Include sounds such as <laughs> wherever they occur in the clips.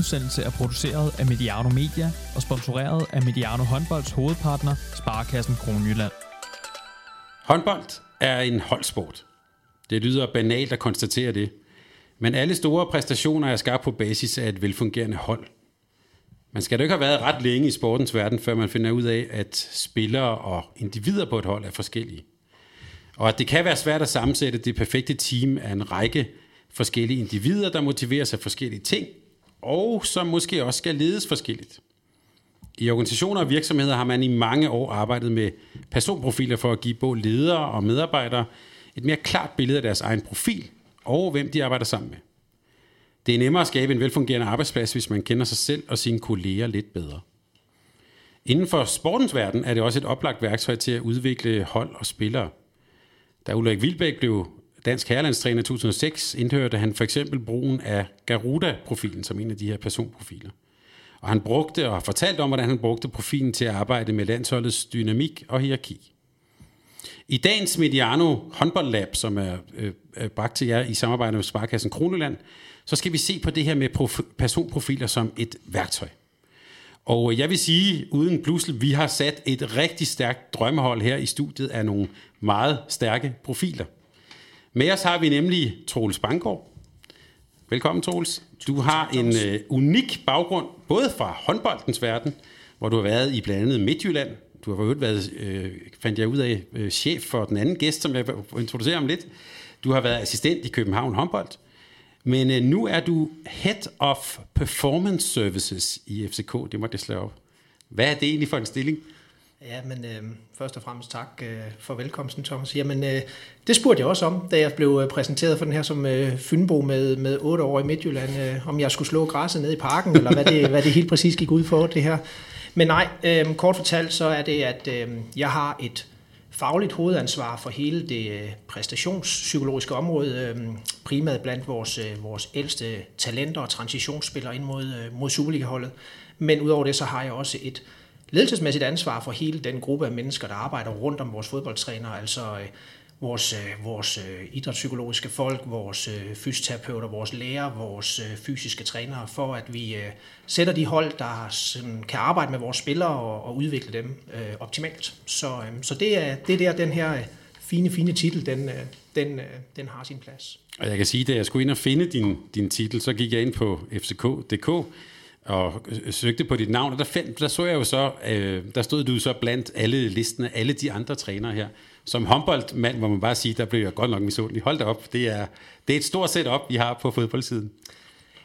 udsendelse er produceret af Mediano Media og sponsoreret af Mediano Håndbolds hovedpartner, Sparkassen Kronjylland. Håndbold er en holdsport. Det lyder banalt at konstatere det. Men alle store præstationer er skabt på basis af et velfungerende hold. Man skal da ikke have været ret længe i sportens verden, før man finder ud af, at spillere og individer på et hold er forskellige. Og at det kan være svært at sammensætte det perfekte team af en række forskellige individer, der motiverer sig forskellige ting, og som måske også skal ledes forskelligt. I organisationer og virksomheder har man i mange år arbejdet med personprofiler for at give både ledere og medarbejdere et mere klart billede af deres egen profil og hvem de arbejder sammen med. Det er nemmere at skabe en velfungerende arbejdsplads, hvis man kender sig selv og sine kolleger lidt bedre. Inden for sportens verden er det også et oplagt værktøj til at udvikle hold og spillere. Da Ulrik Vilbæk blev dansk herrelandstræner i 2006, indhørte han for eksempel brugen af Garuda-profilen som en af de her personprofiler. Og han brugte og fortalte om, hvordan han brugte profilen til at arbejde med landsholdets dynamik og hierarki. I dagens Mediano håndboldlab, som er øh, bragt til jer i samarbejde med Sparkassen Kroneland, så skal vi se på det her med prof- personprofiler som et værktøj. Og jeg vil sige, uden pludselig, vi har sat et rigtig stærkt drømmehold her i studiet af nogle meget stærke profiler. Med os har vi nemlig Troels Banggaard. Velkommen, Troels. Du har en uh, unik baggrund, både fra håndboldens verden, hvor du har været i blandt andet Midtjylland. Du har jo været, øh, fandt jeg ud af, øh, chef for den anden gæst, som jeg vil introducere om lidt. Du har været assistent i København håndbold. Men øh, nu er du Head of Performance Services i FCK. Det må det slå op. Hvad er det egentlig for en stilling? Ja, men øh, først og fremmest tak øh, for velkomsten, Thomas. Jamen, øh, det spurgte jeg også om, da jeg blev øh, præsenteret for den her som øh, Fynbo med, med 8 år i Midtjylland, øh, om jeg skulle slå græsset ned i parken, eller hvad det, <laughs> hvad det helt præcis gik ud for, det her. Men nej, øh, kort fortalt, så er det, at øh, jeg har et fagligt hovedansvar for hele det øh, præstationspsykologiske område, øh, primært blandt vores, vores ældste talenter og transitionsspillere ind mod, mod Superliga-holdet. Men udover det, så har jeg også et ledelsesmæssigt ansvar for hele den gruppe af mennesker, der arbejder rundt om vores fodboldtrænere, altså øh, vores, øh, vores øh, idrætspsykologiske folk, vores fysioterapeuter, vores læger, vores fysiske trænere, for at vi sætter de hold, der sådan, kan arbejde med vores spillere og, og udvikle dem øh, optimalt. Så, øh, så det, er, det er der, den her fine, fine titel, den, øh, den, øh, den har sin plads. Og jeg kan sige, at da jeg skulle ind og finde din, din titel, så gik jeg ind på fck.dk og søgte på dit navn, og der, fandt, der så jeg jo så, øh, der stod du så blandt alle listene, alle de andre trænere her. Som håndboldmand må man bare sige, der blev jeg godt nok misundelig. Hold da op, det er, det er et stort setup, vi har på fodboldsiden.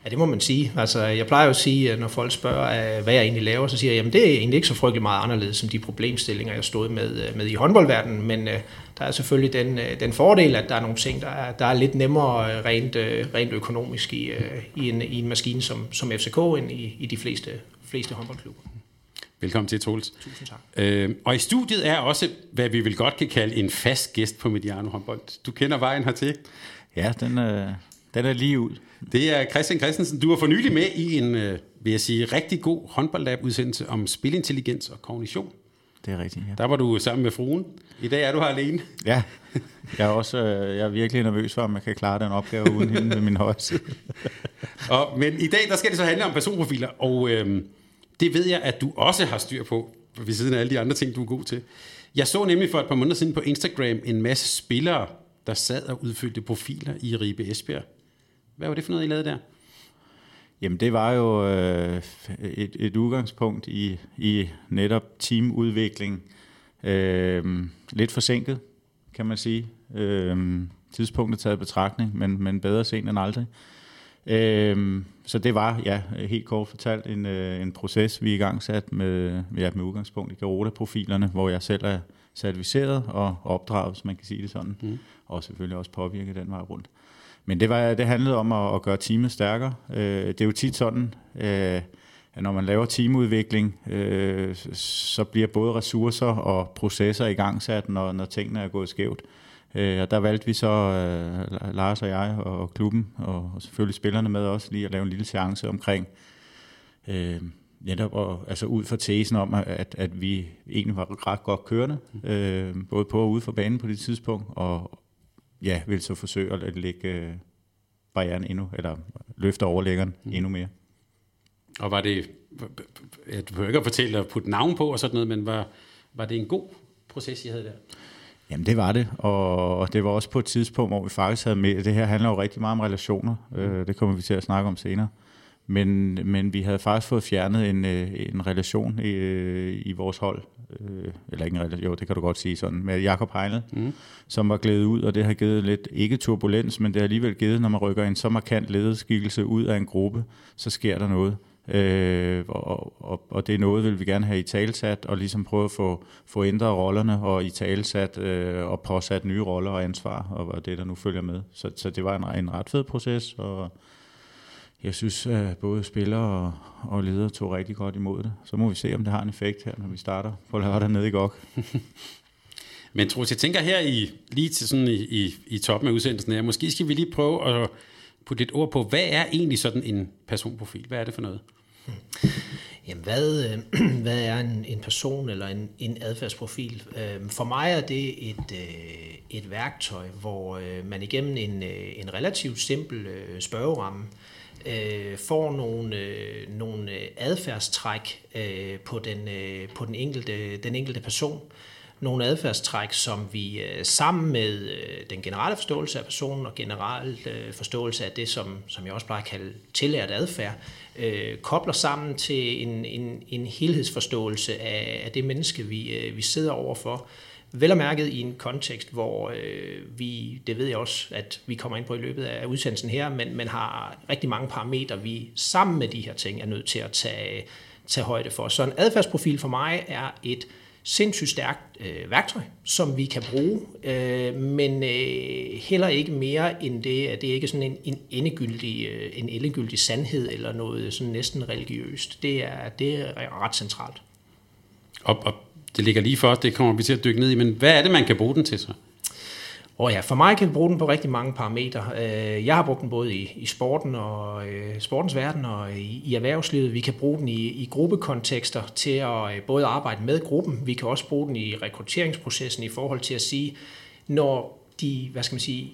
Ja, det må man sige. Altså, jeg plejer jo at sige, når folk spørger, hvad jeg egentlig laver, så siger jeg, at det er egentlig ikke så frygtelig meget anderledes som de problemstillinger, jeg stod med, øh, med i håndboldverdenen, men øh, der er selvfølgelig den, øh, den fordel, at der er nogle ting, der er, der er lidt nemmere rent, rent økonomisk i, i, en, i en maskine som, som FCK end i, i de fleste, fleste håndboldklubber. Velkommen til, Troels. Tusind tak. Øh, og i studiet er også, hvad vi vil godt kan kalde en fast gæst på Mediano håndbold. Du kender vejen hertil. Ja, den, øh, den er lige ud. Det er Christian Christensen. Du var for nylig med i en, øh, vil jeg sige, rigtig god håndboldlab-udsendelse om spilintelligens og kognition. Det er rigtigt, ja. Der var du sammen med fruen. I dag er du her alene. Ja, jeg er også øh, jeg er virkelig nervøs for, om jeg kan klare den opgave uden hende med min højre <laughs> og, Men i dag, der skal det så handle om personprofiler, og øh, det ved jeg, at du også har styr på, ved siden af alle de andre ting, du er god til. Jeg så nemlig for et par måneder siden på Instagram en masse spillere, der sad og udfyldte profiler i Ribe Esbjerg. Hvad var det for noget, I lavede der? Jamen det var jo øh, et, et udgangspunkt i, i netop teamudvikling. Øh, lidt forsinket, kan man sige. Øh, tidspunktet taget i betragtning, men, men bedre sent end aldrig. Øh, så det var, ja, helt kort fortalt, en, øh, en proces, vi i gang sat med, ja, med udgangspunkt i Garuda-profilerne, hvor jeg selv er certificeret og opdraget, hvis man kan sige det sådan, mm. og selvfølgelig også påvirket den vej rundt. Men det, var, det handlede om at, at gøre teamet stærkere. Øh, det er jo tit sådan, øh, at når man laver teamudvikling, øh, så bliver både ressourcer og processer i gang sat, når, når tingene er gået skævt. Øh, og der valgte vi så, øh, Lars og jeg og klubben, og, og selvfølgelig spillerne med også, lige at lave en lille chance omkring, øh, netop og, altså ud fra tesen om, at, at vi egentlig var ret godt kørende, øh, både på og ude for banen på det tidspunkt, og, ja, vil så forsøge at lægge øh, barrieren endnu, eller løfte overlæggeren mm. endnu mere. Og var det, jeg behøver ikke at fortælle at putte navn på og sådan noget, men var, var det en god proces, I havde der? Jamen det var det, og det var også på et tidspunkt, hvor vi faktisk havde med, det her handler jo rigtig meget om relationer, øh, det kommer vi til at snakke om senere, men, men vi havde faktisk fået fjernet en, øh, en relation i, i vores hold, øh, eller ikke en relation, jo det kan du godt sige sådan, med Jakob Heinle, mm. som var glædet ud, og det har givet lidt, ikke turbulens, men det har alligevel givet, når man rykker en så markant lederskikkelse ud af en gruppe, så sker der noget. Øh, og, og, og det er noget, vil vi gerne have i talsat, og ligesom prøve at få, få ændret rollerne, og i talsat øh, og påsat nye roller og ansvar, og, og det, der nu følger med. Så, så det var en, en ret fed proces, og jeg synes, at både spillere og, og ledere tog rigtig godt imod det. Så må vi se, om det har en effekt her, når vi starter på lørdag nede i GOG. <laughs> Men Troels, jeg tænker her i, lige til sådan i, i, i toppen af udsendelsen her, måske skal vi lige prøve at putte lidt ord på, hvad er egentlig sådan en personprofil? Hvad er det for noget? Jamen, hvad, øh, <clears throat> hvad er en, en person eller en, en adfærdsprofil? Øh, for mig er det et, øh, et værktøj, hvor øh, man igennem en, øh, en relativt simpel øh, spørgeramme øh, Øh, får nogle, øh, nogle øh, adfærdstræk øh, på, den, øh, på den, enkelte, den enkelte person. Nogle adfærdstræk, som vi øh, sammen med øh, den generelle forståelse af personen og generel øh, forståelse af det, som, som jeg også plejer at kalde tillært adfærd, øh, kobler sammen til en, en, en helhedsforståelse af, af det menneske, vi, øh, vi sidder overfor. Vel og mærket i en kontekst, hvor øh, vi, det ved jeg også, at vi kommer ind på i løbet af udsendelsen her, men man har rigtig mange parametre, vi sammen med de her ting er nødt til at tage, tage højde for. Så en adfærdsprofil for mig er et sindssygt stærkt øh, værktøj, som vi kan bruge, øh, men øh, heller ikke mere end det, det er ikke sådan en, en endegyldig, øh, en endegyldig sandhed eller noget sådan næsten religiøst. Det er, det er ret centralt. Og, og det ligger lige for os, det kommer vi til at dykke ned i, men hvad er det, man kan bruge den til så? Og ja, for mig kan vi bruge den på rigtig mange parametre. Øh, jeg har brugt den både i, i sporten og øh, sportens verden og i, i erhvervslivet. Vi kan bruge den i, i gruppekontekster til at øh, både arbejde med gruppen. Vi kan også bruge den i rekrutteringsprocessen i forhold til at sige, når de, hvad skal man sige,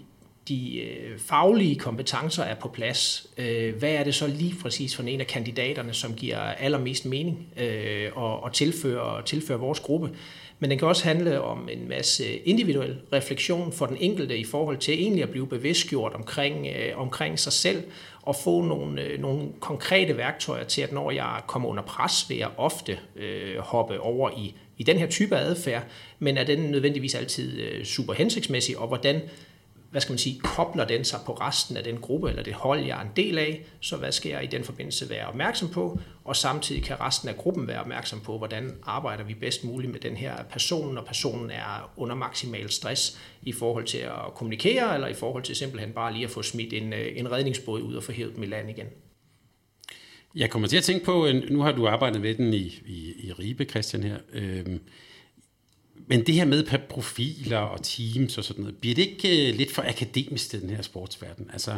de øh, faglige kompetencer er på plads, øh, hvad er det så lige præcis for en af kandidaterne, som giver allermest mening øh, og, og tilfører, tilfører vores gruppe? Men den kan også handle om en masse individuel refleksion for den enkelte i forhold til egentlig at blive bevidstgjort omkring, øh, omkring sig selv og få nogle, øh, nogle konkrete værktøjer til, at når jeg kommer under pres, vil jeg ofte øh, hoppe over i, i den her type adfærd, men er den nødvendigvis altid øh, super hensigtsmæssig, og hvordan hvad skal man sige, kobler den sig på resten af den gruppe eller det hold, jeg er en del af, så hvad skal jeg i den forbindelse være opmærksom på, og samtidig kan resten af gruppen være opmærksom på, hvordan arbejder vi bedst muligt med den her person, når personen er under maksimal stress i forhold til at kommunikere, eller i forhold til simpelthen bare lige at få smidt en, øh, en redningsbåd ud og få hævet dem i land igen. Jeg kommer til at tænke på, nu har du arbejdet med den i, i, i Ribe, Christian her, øhm, men det her med profiler og teams og sådan noget, bliver det ikke øh, lidt for akademisk til den her sportsverden? Altså,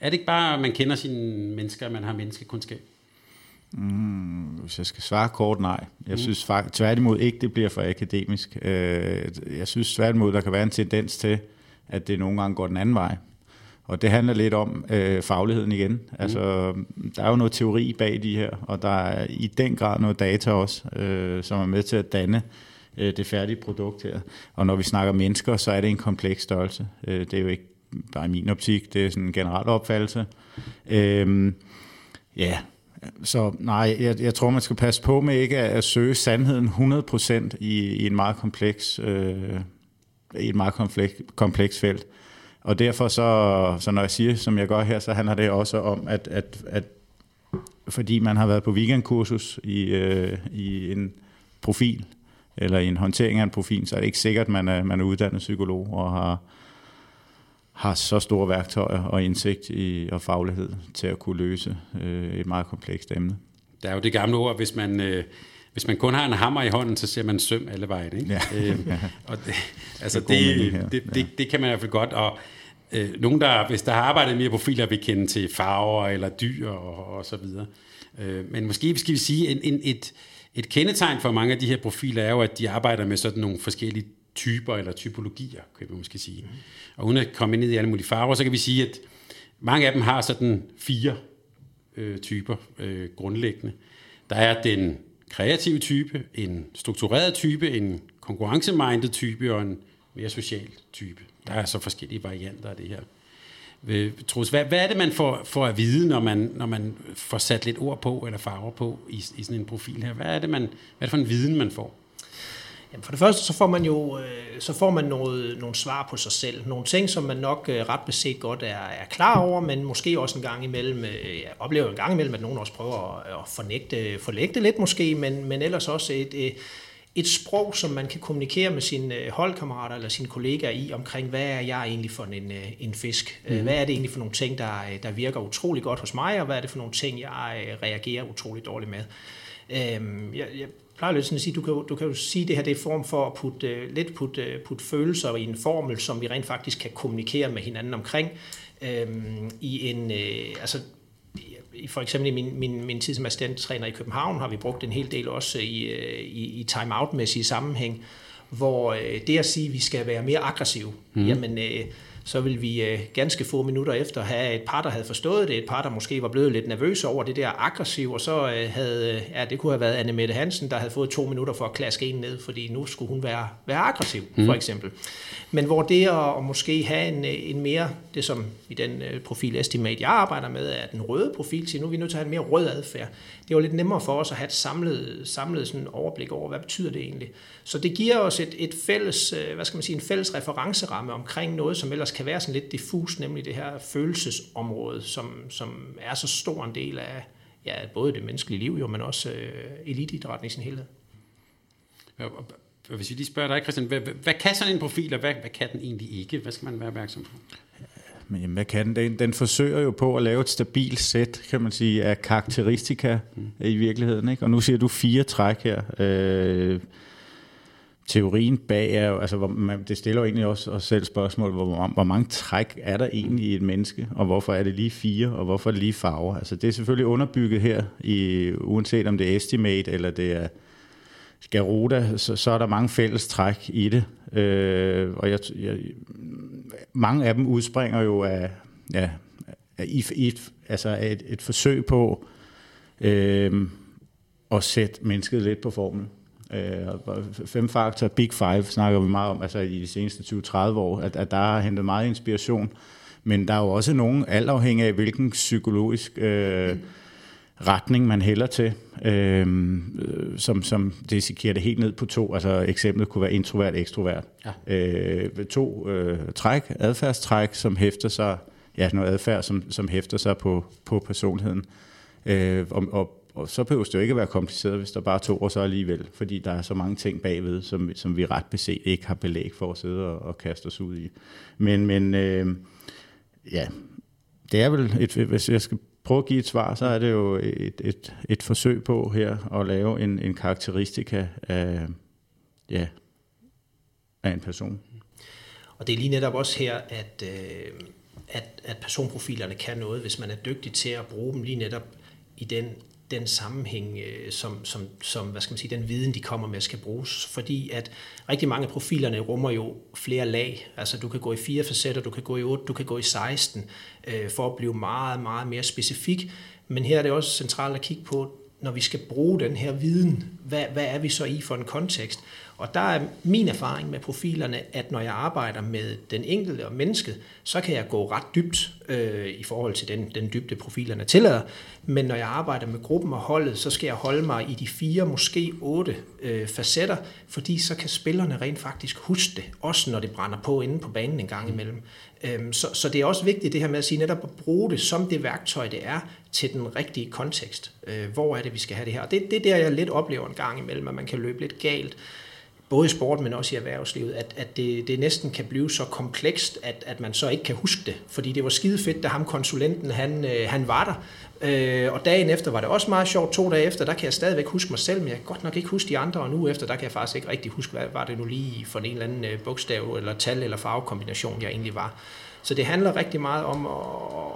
er det ikke bare, at man kender sine mennesker, man har menneskekundskab? Mm, hvis jeg skal svare kort, nej. Jeg mm. synes faktisk, tværtimod ikke, det bliver for akademisk. Øh, jeg synes tværtimod, der kan være en tendens til, at det nogle gange går den anden vej. Og det handler lidt om øh, fagligheden igen. Altså, mm. der er jo noget teori bag de her, og der er i den grad noget data også, øh, som er med til at danne øh, Øh, det færdige produkt her. Og når vi snakker mennesker, så er det en kompleks størrelse. Øh, det er jo ikke bare min optik, det er sådan en generel opfattelse. Øh, ja, så nej, jeg, jeg tror, man skal passe på med ikke at, at søge sandheden 100% i, i en meget kompleks, øh, i et meget kompleks, kompleks felt. Og derfor så, så når jeg siger, som jeg gør her, så handler det også om, at, at, at fordi man har været på weekendkursus i, øh, i en profil, eller i en håndtering af en profil, så er det ikke sikkert, at man er, man er uddannet psykolog og har, har så store værktøjer og indsigt i, og faglighed til at kunne løse øh, et meget komplekst emne. Der er jo det gamle ord, hvis man, øh, hvis man kun har en hammer i hånden, så ser man søm alle vejen. Ikke? Ja. <laughs> Øh, og det, <laughs> altså det, det, det, det, det kan man i hvert fald godt. Og, øh, nogen, der, hvis der har arbejdet mere profiler, vil kende til farver eller dyr og, og så videre. Øh, men måske skal vi sige, en, en, et, et kendetegn for mange af de her profiler er jo, at de arbejder med sådan nogle forskellige typer eller typologier, kan vi måske sige. Mm. Og uden at komme ind i alle mulige farver, så kan vi sige, at mange af dem har sådan fire øh, typer øh, grundlæggende. Der er den kreative type, en struktureret type, en konkurrencemindet type og en mere social type. Der er så forskellige varianter af det her. Troels, hvad, hvad er det, man får, får at vide, når man, når man får sat lidt ord på eller farver på i, i sådan en profil her? Hvad er det, man, hvad er det for en viden, man får? Jamen for det første, så får man jo øh, så får man noget, nogle svar på sig selv. Nogle ting, som man nok øh, ret beset godt er, er klar over, men måske også en gang imellem, øh, jeg oplever en gang imellem, at nogen også prøver at, at fornægte, forlægte lidt måske, men, men ellers også et, et sprog, som man kan kommunikere med sine holdkammerater eller sine kollegaer i, omkring, hvad er jeg egentlig for en, en fisk? Mm. Hvad er det egentlig for nogle ting, der, der virker utrolig godt hos mig, og hvad er det for nogle ting, jeg reagerer utrolig dårligt med? Øhm, jeg, jeg plejer lidt sådan at sige, du kan, du kan jo sige, at det her det er form for at putte, lidt putte, putte følelser i en formel, som vi rent faktisk kan kommunikere med hinanden omkring. Øhm, I en, altså, for eksempel i min, min, min tid som assistenttræner i København har vi brugt en hel del også i, i, i time-out-mæssige sammenhæng, hvor uh, det at sige, at vi skal være mere aggressive, mm. jamen... Uh, så vil vi øh, ganske få minutter efter have et par, der havde forstået det, et par, der måske var blevet lidt nervøse over det der aggressiv, og så øh, havde, ja, det kunne have været Anne Mette Hansen, der havde fået to minutter for at klaske en ned, fordi nu skulle hun være, være aggressiv, mm. for eksempel. Men hvor det at, at måske have en, en mere, det som i den øh, profil estimate, jeg arbejder med, er den røde profil, så nu er vi nødt til at have en mere rød adfærd. Det var lidt nemmere for os at have et samlet, samlet sådan overblik over, hvad betyder det egentlig. Så det giver os et, et fælles, øh, hvad skal man sige, en fælles referenceramme omkring noget, som ellers kan være sådan lidt diffus, nemlig det her følelsesområde, som, som er så stor en del af ja, både det menneskelige liv, jo, men også øh, eliteidrætten i sin helhed. Hvis vi lige spørger dig, Christian, hvad, hvad kan sådan en profil, og hvad, hvad kan den egentlig ikke? Hvad skal man være opmærksom på? Men hvad kan den? den? Den forsøger jo på at lave et stabilt sæt, kan man sige, af karakteristika mm. i virkeligheden. Ikke? Og nu siger du fire træk her. Øh, teorien bag er jo, altså hvor man, det stiller jo egentlig også os selv spørgsmål, hvor, hvor mange træk er der egentlig i et menneske, og hvorfor er det lige fire, og hvorfor er det lige farver? Altså det er selvfølgelig underbygget her, i, uanset om det er estimate, eller det er Garuda, så, så er der mange fælles træk i det, øh, og jeg, jeg, mange af dem udspringer jo af, ja, af et, et, altså et, et forsøg på øh, at sætte mennesket lidt på formel. Øh, fem faktor, Big Five snakker vi meget om, altså i de seneste 20-30 år, at, at der har hentet meget inspiration. Men der er jo også nogen, alt afhængig af hvilken psykologisk øh, retning man hælder til, øh, som, som desikerer det helt ned på to. Altså eksemplet kunne være introvert, ekstrovert. Ja. Øh, to øh, træk, adfærdstræk, som hæfter sig, ja, noget adfærd, som, som hæfter sig på, på personligheden. Øh, og, og og så behøver det jo ikke at være kompliceret, hvis der bare er to år så alligevel, fordi der er så mange ting bagved, som, som vi ret beset ikke har belæg for at sidde og, og kaste os ud i. Men, men øh, ja, det er vel, et, hvis jeg skal prøve at give et svar, så er det jo et, et, et forsøg på her at lave en, en karakteristika af, ja, af en person. Og det er lige netop også her, at, øh, at, at personprofilerne kan noget, hvis man er dygtig til at bruge dem lige netop i den den sammenhæng, øh, som, som, som hvad skal man sige, den viden, de kommer med, skal bruges. Fordi at rigtig mange af profilerne rummer jo flere lag. Altså du kan gå i fire facetter, du kan gå i otte, du kan gå i 16, øh, for at blive meget, meget mere specifik. Men her er det også centralt at kigge på, når vi skal bruge den her viden, hvad, hvad er vi så i for en kontekst? Og der er min erfaring med profilerne, at når jeg arbejder med den enkelte og mennesket, så kan jeg gå ret dybt øh, i forhold til den, den dybde profilerne tillader. Men når jeg arbejder med gruppen og holdet, så skal jeg holde mig i de fire, måske otte øh, facetter, fordi så kan spillerne rent faktisk huske det, også når det brænder på inde på banen en gang imellem. Øhm, så, så det er også vigtigt det her med at sige netop at bruge det som det værktøj, det er til den rigtige kontekst. Øh, hvor er det, vi skal have det her? Det, det er der, jeg lidt oplever en gang imellem, at man kan løbe lidt galt både i sport, men også i erhvervslivet, at, at det, det næsten kan blive så komplekst, at, at man så ikke kan huske det. Fordi det var skide fedt, da ham konsulenten, han, øh, han var der. Øh, og dagen efter var det også meget sjovt. To dage efter, der kan jeg stadigvæk huske mig selv, men jeg kan godt nok ikke huske de andre. Og nu efter, der kan jeg faktisk ikke rigtig huske, hvad var det nu lige for en eller anden øh, bogstav, eller tal, eller farvekombination, jeg egentlig var. Så det handler rigtig meget om at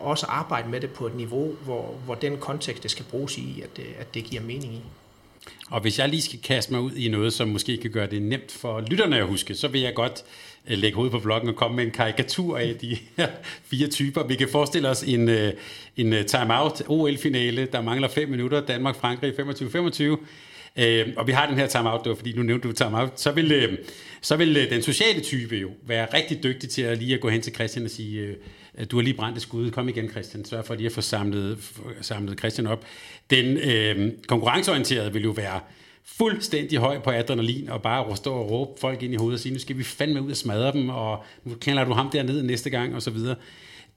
også arbejde med det på et niveau, hvor, hvor den kontekst, det skal bruges i, at øh, at det giver mening i. Og hvis jeg lige skal kaste mig ud i noget, som måske kan gøre det nemt for lytterne at huske, så vil jeg godt øh, lægge hovedet på bloggen og komme med en karikatur af de her <laughs> fire typer. Vi kan forestille os en, øh, en øh, timeout OL-finale, der mangler 5 minutter, Danmark-Frankrig 25-25. Øh, og vi har den her timeout, det var fordi nu nævnte du timeout, så vil, øh, så vil øh, den sociale type jo være rigtig dygtig til at lige at gå hen til Christian og sige, øh, du har lige brændt et skud, kom igen Christian, sørg for lige at få samlet, samlet Christian op. Den øh, konkurrenceorienterede vil jo være fuldstændig høj på adrenalin, og bare stå og råbe folk ind i hovedet og sige, nu skal vi fandme ud og smadre dem, og nu kender du ham dernede næste gang, og så videre.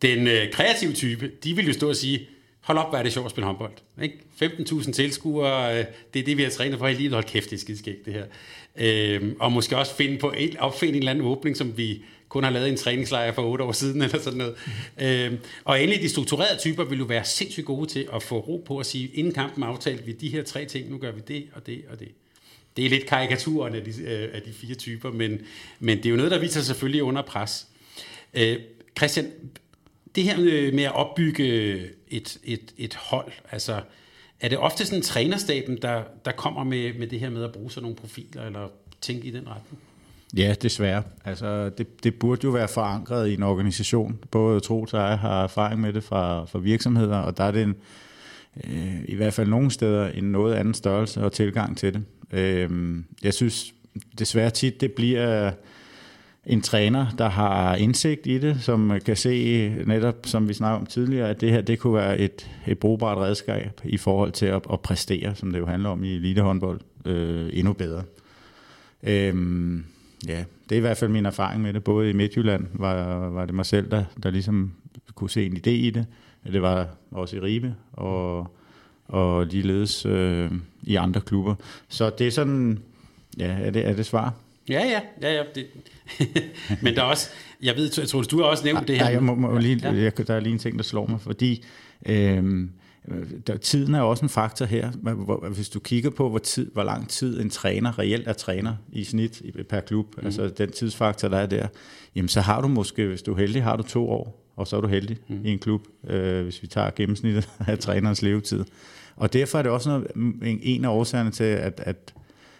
Den øh, kreative type, de vil jo stå og sige, hold op, hvad er det sjovt at spille håndbold. Ikke? 15.000 tilskuere, øh, det er det, vi har trænet for i livet. Hold kæft, det er skidskægt, det her. Øh, og måske også finde på en, opfinde en eller anden åbning, som vi kun har lavet en træningslejr for otte år siden, <laughs> eller sådan noget. Mm. Øh, og endelig, de strukturerede typer vil jo være sindssygt gode til at få ro på at sige, inden kampen aftalte vi de her tre ting, nu gør vi det og det og det. Det er lidt karikaturen af de, øh, af de fire typer, men, men det er jo noget, der viser sig selvfølgelig under pres. Øh, Christian, det her med at opbygge et, et, et hold, altså er det ofte sådan trænerstaben, der, der kommer med, med det her med at bruge sådan nogle profiler, eller tænke i den retning? Ja, desværre. Altså, det, det burde jo være forankret i en organisation. Både Tro og jeg har erfaring med det fra, fra virksomheder, og der er det en, øh, i hvert fald nogle steder en noget anden størrelse og tilgang til det. Øh, jeg synes desværre tit, det bliver en træner, der har indsigt i det, som kan se netop, som vi snakkede om tidligere, at det her det kunne være et, et brugbart redskab i forhold til at, at præstere, som det jo handler om i elitehåndbold, øh, endnu bedre. Øhm, ja, det er i hvert fald min erfaring med det. Både i Midtjylland var, var det mig selv, der, der ligesom kunne se en idé i det. Det var også i Ribe og, og ligeledes øh, i andre klubber. Så det er sådan, ja, er det, er det svar? Ja, ja, ja, ja. Det. <laughs> Men der er også, jeg ved, jeg tror, du har også nævnt ja, det her. Ja, jeg må, må lige, ja. jeg, der er lige en ting, der slår mig, fordi øh, der, tiden er også en faktor her. Hvor, hvis du kigger på, hvor, tid, hvor lang tid en træner reelt er træner i snit per klub, mm. altså den tidsfaktor, der er der, jamen så har du måske, hvis du er heldig, har du to år, og så er du heldig mm. i en klub, øh, hvis vi tager gennemsnittet <laughs> af trænerens levetid. Og derfor er det også noget, en, en af årsagerne til, at, at,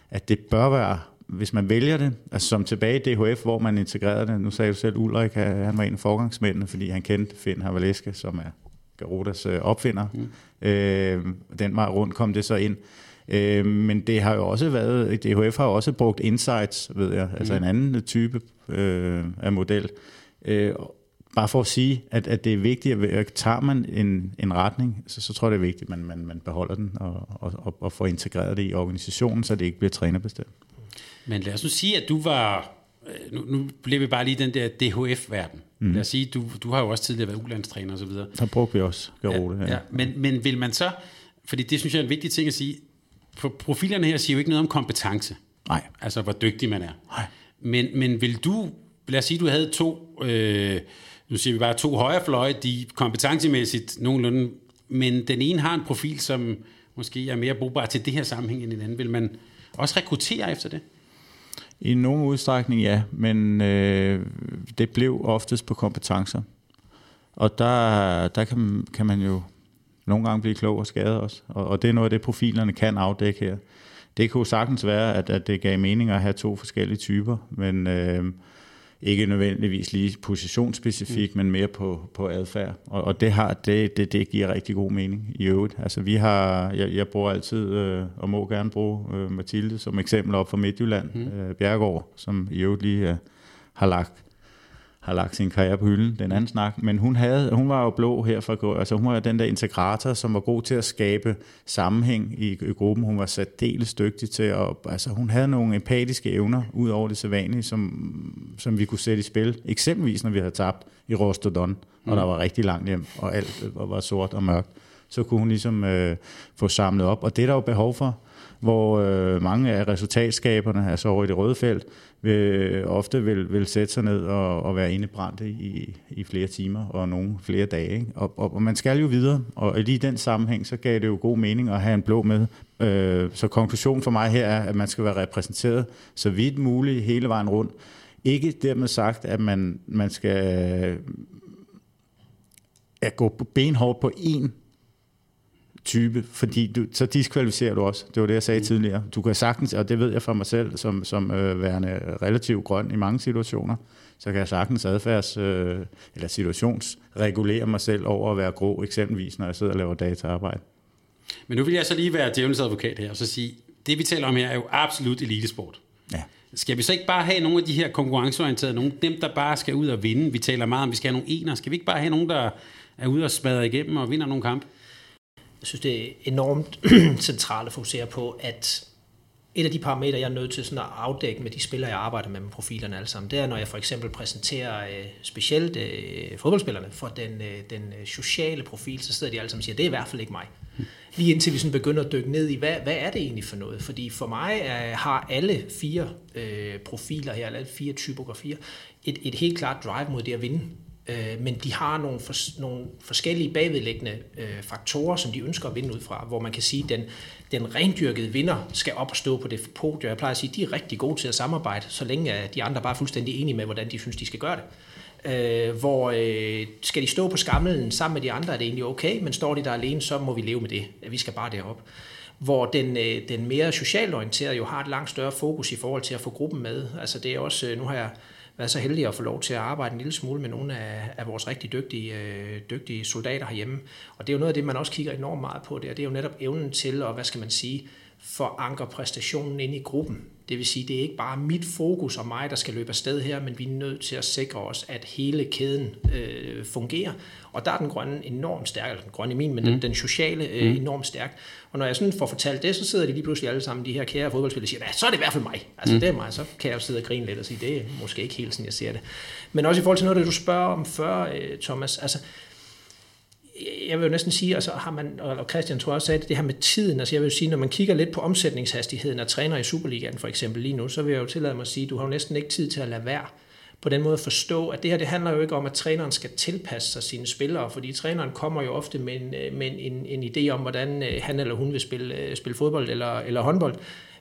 at det bør være hvis man vælger det, altså som tilbage i DHF, hvor man integrerede det, nu sagde du selv, Ulrik, han var en af forgangsmændene, fordi han kendte Finn Havaleska, som er Garotas øh, opfinder. Mm. Øh, den vej rundt kom det så ind. Øh, men det har jo også været, DHF har også brugt insights, ved jeg, altså mm. en anden type øh, af model. Øh, bare for at sige, at, at det er vigtigt, at tager man en, en retning, så, så tror jeg, det er vigtigt, at man, man, man beholder den og, og, og får integreret det i organisationen, så det ikke bliver trænerbestemt. Men lad os nu sige, at du var øh, nu, nu bliver vi bare lige den der DHF-verden. Mm. Lad os sige, du, du har jo også tidligere været ulandstræner og så videre. Der brugte vi også Garode. Ja, ja. ja. Men, men vil man så, fordi det synes jeg er en vigtig ting at sige, profilerne her siger jo ikke noget om kompetence. Nej. Altså, hvor dygtig man er. Nej. Men, men vil du, lad os sige, du havde to, øh, nu siger vi bare to højrefløje, de kompetencemæssigt nogenlunde, men den ene har en profil, som måske er mere brugbar til det her sammenhæng end den anden. Vil man også rekruttere efter det? I nogen udstrækning ja, men øh, det blev oftest på kompetencer. Og der, der kan, kan man jo nogle gange blive klog og skade os. Og, og det er noget af det, profilerne kan afdække her. Det kunne sagtens være, at, at det gav mening at have to forskellige typer, men øh, ikke nødvendigvis lige positionsspecifik, mm. men mere på, på adfærd. Og, og det, har, det, det, det giver rigtig god mening i øvrigt. Altså vi har, jeg, jeg bruger altid, øh, og må gerne bruge øh, Mathilde som eksempel op fra Midtjylland, mm. øh, Bjergård, som i øvrigt lige øh, har lagt har lagt sin karriere på hylden, den anden snak, men hun, havde, hun var jo blå her fra, altså hun var den der integrator, som var god til at skabe sammenhæng i, i gruppen. Hun var særdeles dygtig til at, altså hun havde nogle empatiske evner, ud over det sædvanlige, som, som vi kunne sætte i spil. Eksempelvis, når vi havde tabt i Rostodon, og mm. der var rigtig langt hjem, og alt var sort og mørkt, så kunne hun ligesom øh, få samlet op, og det er der jo behov for hvor øh, mange af resultatskaberne, altså over i det røde felt, vil, ofte vil, vil sætte sig ned og, og være indebrændte i, i flere timer og nogle flere dage. Ikke? Og, og, og man skal jo videre, og lige i den sammenhæng, så gav det jo god mening at have en blå med. Øh, så konklusionen for mig her er, at man skal være repræsenteret så vidt muligt hele vejen rundt. Ikke dermed sagt, at man, man skal øh, at gå benhårdt på én type, fordi du, så diskvalificerer du også. Det var det, jeg sagde mm. tidligere. Du kan sagtens, og det ved jeg for mig selv, som, som øh, værende relativt grøn i mange situationer, så kan jeg sagtens adfærds, øh, eller situationsregulere mig selv over at være grå, eksempelvis når jeg sidder og laver dataarbejde. Men nu vil jeg så lige være djævelens advokat her, og så sige, det vi taler om her er jo absolut elitesport. Ja. Skal vi så ikke bare have nogle af de her konkurrenceorienterede, nogle dem, der bare skal ud og vinde? Vi taler meget om, vi skal have nogle ener. Skal vi ikke bare have nogen, der er ude og smadre igennem og vinder nogle kampe? Jeg synes, det er enormt <clears throat> centralt at fokusere på, at et af de parametre, jeg er nødt til sådan at afdække med de spillere, jeg arbejder med, med profilerne alle sammen, det er, når jeg for eksempel præsenterer øh, specielt øh, fodboldspillerne for den, øh, den øh, sociale profil, så sidder de alle sammen og siger, det er i hvert fald ikke mig. Lige indtil vi sådan begynder at dykke ned i, hvad, hvad er det egentlig for noget? Fordi for mig er, har alle fire øh, profiler her, alle fire typografier, et, et helt klart drive mod det at vinde øh, men de har nogle, for, nogle forskellige bagvedliggende øh, faktorer, som de ønsker at vinde ud fra, hvor man kan sige, at den, den rendyrkede vinder skal op og stå på det podium. Jeg plejer at sige, at de er rigtig gode til at samarbejde, så længe de andre bare er fuldstændig enige med, hvordan de synes, de skal gøre det. Øh, hvor øh, skal de stå på skamlen sammen med de andre, er det egentlig okay, men står de der alene, så må vi leve med det. Vi skal bare derop hvor den, øh, den mere socialt orienterede jo har et langt større fokus i forhold til at få gruppen med. Altså det er også, øh, nu har jeg været så heldig at få lov til at arbejde en lille smule med nogle af, af vores rigtig dygtige, øh, dygtige soldater herhjemme. Og det er jo noget af det, man også kigger enormt meget på der. Det er jo netop evnen til at, hvad skal man sige, forankre præstationen ind i gruppen. Det vil sige, det er ikke bare mit fokus og mig, der skal løbe afsted her, men vi er nødt til at sikre os, at hele kæden øh, fungerer. Og der er den grønne enormt stærk, eller den grønne i min, men mm. den, den sociale øh, mm. enormt stærk. Og når jeg sådan får fortalt det, så sidder de lige pludselig alle sammen, de her kære fodboldspillere, og siger, så er det i hvert fald mig. Altså mm. det er mig, så kan jeg jo sidde og grine lidt og sige, det er måske ikke helt sådan, jeg ser det. Men også i forhold til noget, det du spørger om før, øh, Thomas, altså jeg vil jo næsten sige, altså har man, og Christian tror også sagde det, det her med tiden, altså jeg vil sige, når man kigger lidt på omsætningshastigheden af træner i Superligaen for eksempel lige nu, så vil jeg jo tillade mig at sige, du har jo næsten ikke tid til at lade være på den måde at forstå, at det her det handler jo ikke om, at træneren skal tilpasse sig sine spillere, fordi træneren kommer jo ofte med en, øh, med en, en idé om, hvordan øh, han eller hun vil spille, øh, spille fodbold eller, eller håndbold.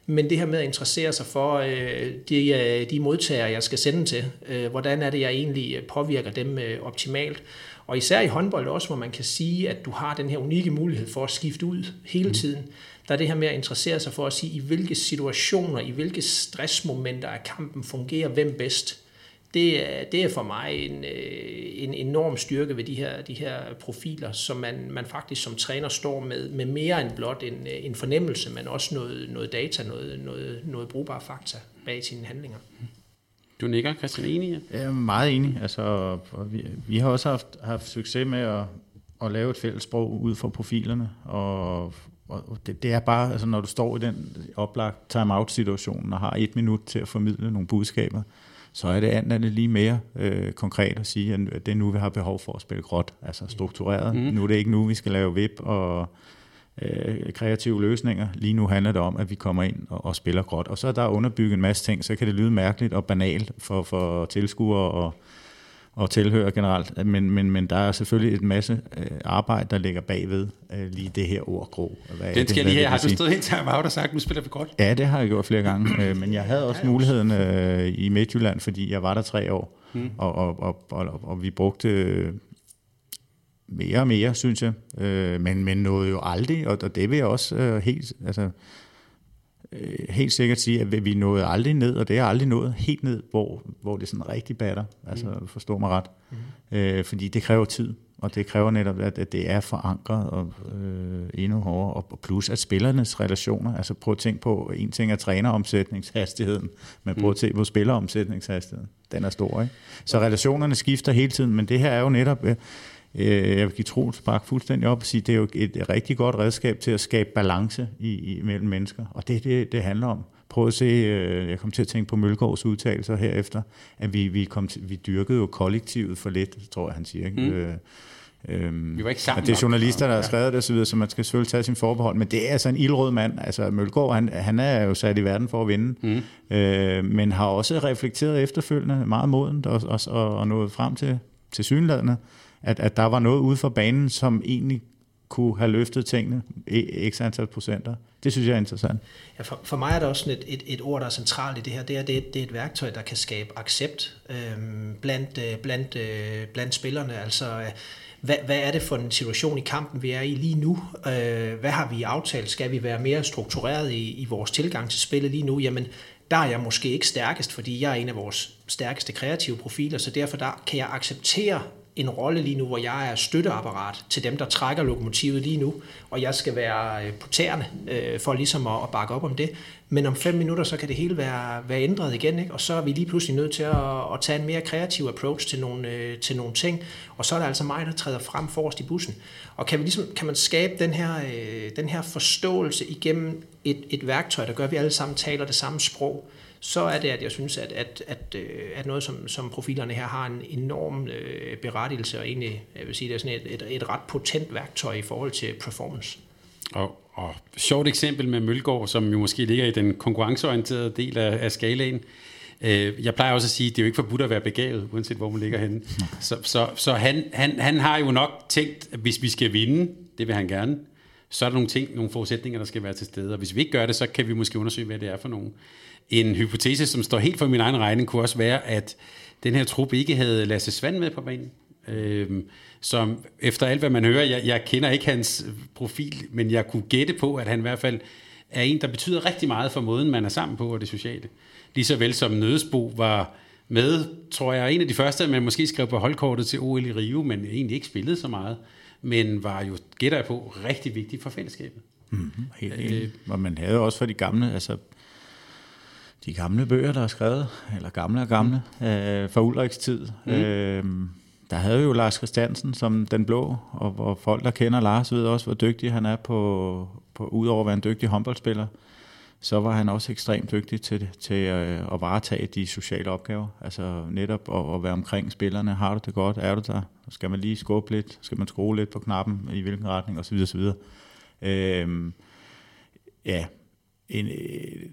Men det her med at interessere sig for øh, de, de modtagere, jeg skal sende til, hvordan er det, jeg egentlig påvirker dem optimalt. Og især i håndbold også, hvor man kan sige, at du har den her unikke mulighed for at skifte ud hele mm. tiden. Der er det her med at interessere sig for at sige, i hvilke situationer, i hvilke stressmomenter af kampen fungerer hvem bedst. Det er, det er for mig en, øh, en enorm styrke ved de her, de her profiler, som man, man faktisk som træner står med, med mere end blot en, øh, en fornemmelse, men også noget, noget data, noget, noget, noget brugbare fakta bag sine handlinger. Du nikker, Christian, enig? Ja? Jeg er meget enig. Altså, vi, vi har også haft, haft succes med at, at lave et fælles sprog ud fra profilerne, og, og det, det er bare, altså, når du står i den oplagt time-out-situation og har et minut til at formidle nogle budskaber, så er det andet lige mere øh, konkret at sige, at det er nu, vi har behov for at spille gråt, altså struktureret. Mm. Nu er det ikke nu, vi skal lave vip og øh, kreative løsninger. Lige nu handler det om, at vi kommer ind og, og spiller gråt. Og så er der underbygget en masse ting, så kan det lyde mærkeligt og banalt for, for tilskuere og, og tilhører generelt. Men, men, men der er selvfølgelig et masse øh, arbejde, der ligger bagved øh, lige det her ord grå. Hvad Den skal det, lige her. Har du stået helt til out og sagt, nu spiller vi godt? Ja, det har jeg gjort flere gange. øh, men jeg havde også muligheden øh, i Midtjylland, fordi jeg var der tre år. Hmm. Og, og, og, og, og vi brugte mere og mere, synes jeg. Øh, men, men nåede jo aldrig, og, og det vil jeg også øh, helt, altså, øh, helt sikkert sige, at vi nåede aldrig ned, og det er aldrig nået helt ned, hvor, hvor det sådan rigtig batter. Altså, mm. forstå mig ret. Mm. Øh, fordi det kræver tid, og det kræver netop, at, at det er forankret og øh, endnu hårdere. Og plus at spillernes relationer, altså prøv at tænke på, en ting er træneromsætningshastigheden, men prøv at mm. tænke på spilleromsætningshastigheden. Den er stor, ikke? Så relationerne skifter hele tiden, men det her er jo netop... Øh, Øh, jeg vil give Troels Bak fuldstændig op og sige, det er jo et rigtig godt redskab til at skabe balance i, i, mellem mennesker, og det er det, det handler om. Prøv at se, øh, jeg kom til at tænke på Mølgaards udtalelser herefter, at vi, vi, kom til, vi dyrkede jo kollektivet for lidt, tror jeg, han siger. Ikke? Mm. Øh, Øhm, vi var ikke sammen det er journalister, der har skrevet det osv., så man skal selvfølgelig tage sin forbehold. Men det er altså en ildrød mand. Altså Mølgaard, han, han er jo sat i verden for at vinde, mm. øh, men har også reflekteret efterfølgende meget modent og, og, og, og nået frem til, til synlædende, at, at der var noget ude for banen, som egentlig kunne have løftet tingene x antal procenter. Det synes jeg er interessant. Ja, for, for mig er der også et, et, et ord, der er centralt i det her. Det er, det, er, det er et værktøj, der kan skabe accept øhm, blandt, øh, blandt, øh, blandt spillerne. Altså, øh, hvad, hvad er det for en situation i kampen, vi er i lige nu? Øh, hvad har vi aftalt? Skal vi være mere struktureret i, i vores tilgang til spillet lige nu? Jamen, der er jeg måske ikke stærkest, fordi jeg er en af vores stærkeste kreative profiler, så derfor der kan jeg acceptere en rolle lige nu, hvor jeg er støtteapparat til dem, der trækker lokomotivet lige nu, og jeg skal være øh, på tæerne øh, for ligesom at, at bakke op om det. Men om fem minutter, så kan det hele være, være ændret igen, ikke? og så er vi lige pludselig nødt til at, at tage en mere kreativ approach til nogle, øh, til nogle ting, og så er det altså mig, der træder frem forrest i bussen. Og kan, vi ligesom, kan man skabe den her, øh, den her forståelse igennem et, et værktøj, der gør, at vi alle sammen taler det samme sprog, så er det, at jeg synes, at, at, at, øh, at noget som, som profilerne her har en enorm øh, berettigelse, og egentlig, jeg vil sige, det er sådan et, et, et ret potent værktøj i forhold til performance. Og, og sjovt eksempel med Mølgaard, som jo måske ligger i den konkurrenceorienterede del af, af skalaen. Øh, jeg plejer også at sige, at det er jo ikke forbudt at være begavet, uanset hvor man ligger henne. Så, så, så han, han, han har jo nok tænkt, at hvis vi skal vinde, det vil han gerne, så er der nogle ting, nogle forudsætninger, der skal være til stede. Og hvis vi ikke gør det, så kan vi måske undersøge, hvad det er for nogen. En hypotese, som står helt for min egen regning, kunne også være, at den her trup ikke havde Lasse Svand med på banen. Øhm, som efter alt, hvad man hører, jeg, jeg kender ikke hans profil, men jeg kunne gætte på, at han i hvert fald er en, der betyder rigtig meget for måden, man er sammen på og det sociale. Lige så vel som Nødesbo var med, tror jeg, en af de første, man måske skrev på holdkortet til OL i Rio, men egentlig ikke spillede så meget, men var jo, gætter jeg på, rigtig vigtig for fællesskabet. Mm-hmm, helt øh, og man havde også for de gamle, altså de gamle bøger, der er skrevet, eller gamle og gamle, mm. øh, fra Ulriks tid. Mm. Øh, der havde jo Lars Christiansen som den blå, og hvor folk, der kender Lars, ved også, hvor dygtig han er på, på udover at være en dygtig håndboldspiller, så var han også ekstremt dygtig til, til at, øh, at varetage de sociale opgaver. Altså netop at, at være omkring spillerne. Har du det godt? Er du der? Skal man lige skubbe lidt? Skal man skrue lidt på knappen? I hvilken retning? Og så videre, så videre. Øhm, ja, en, øh,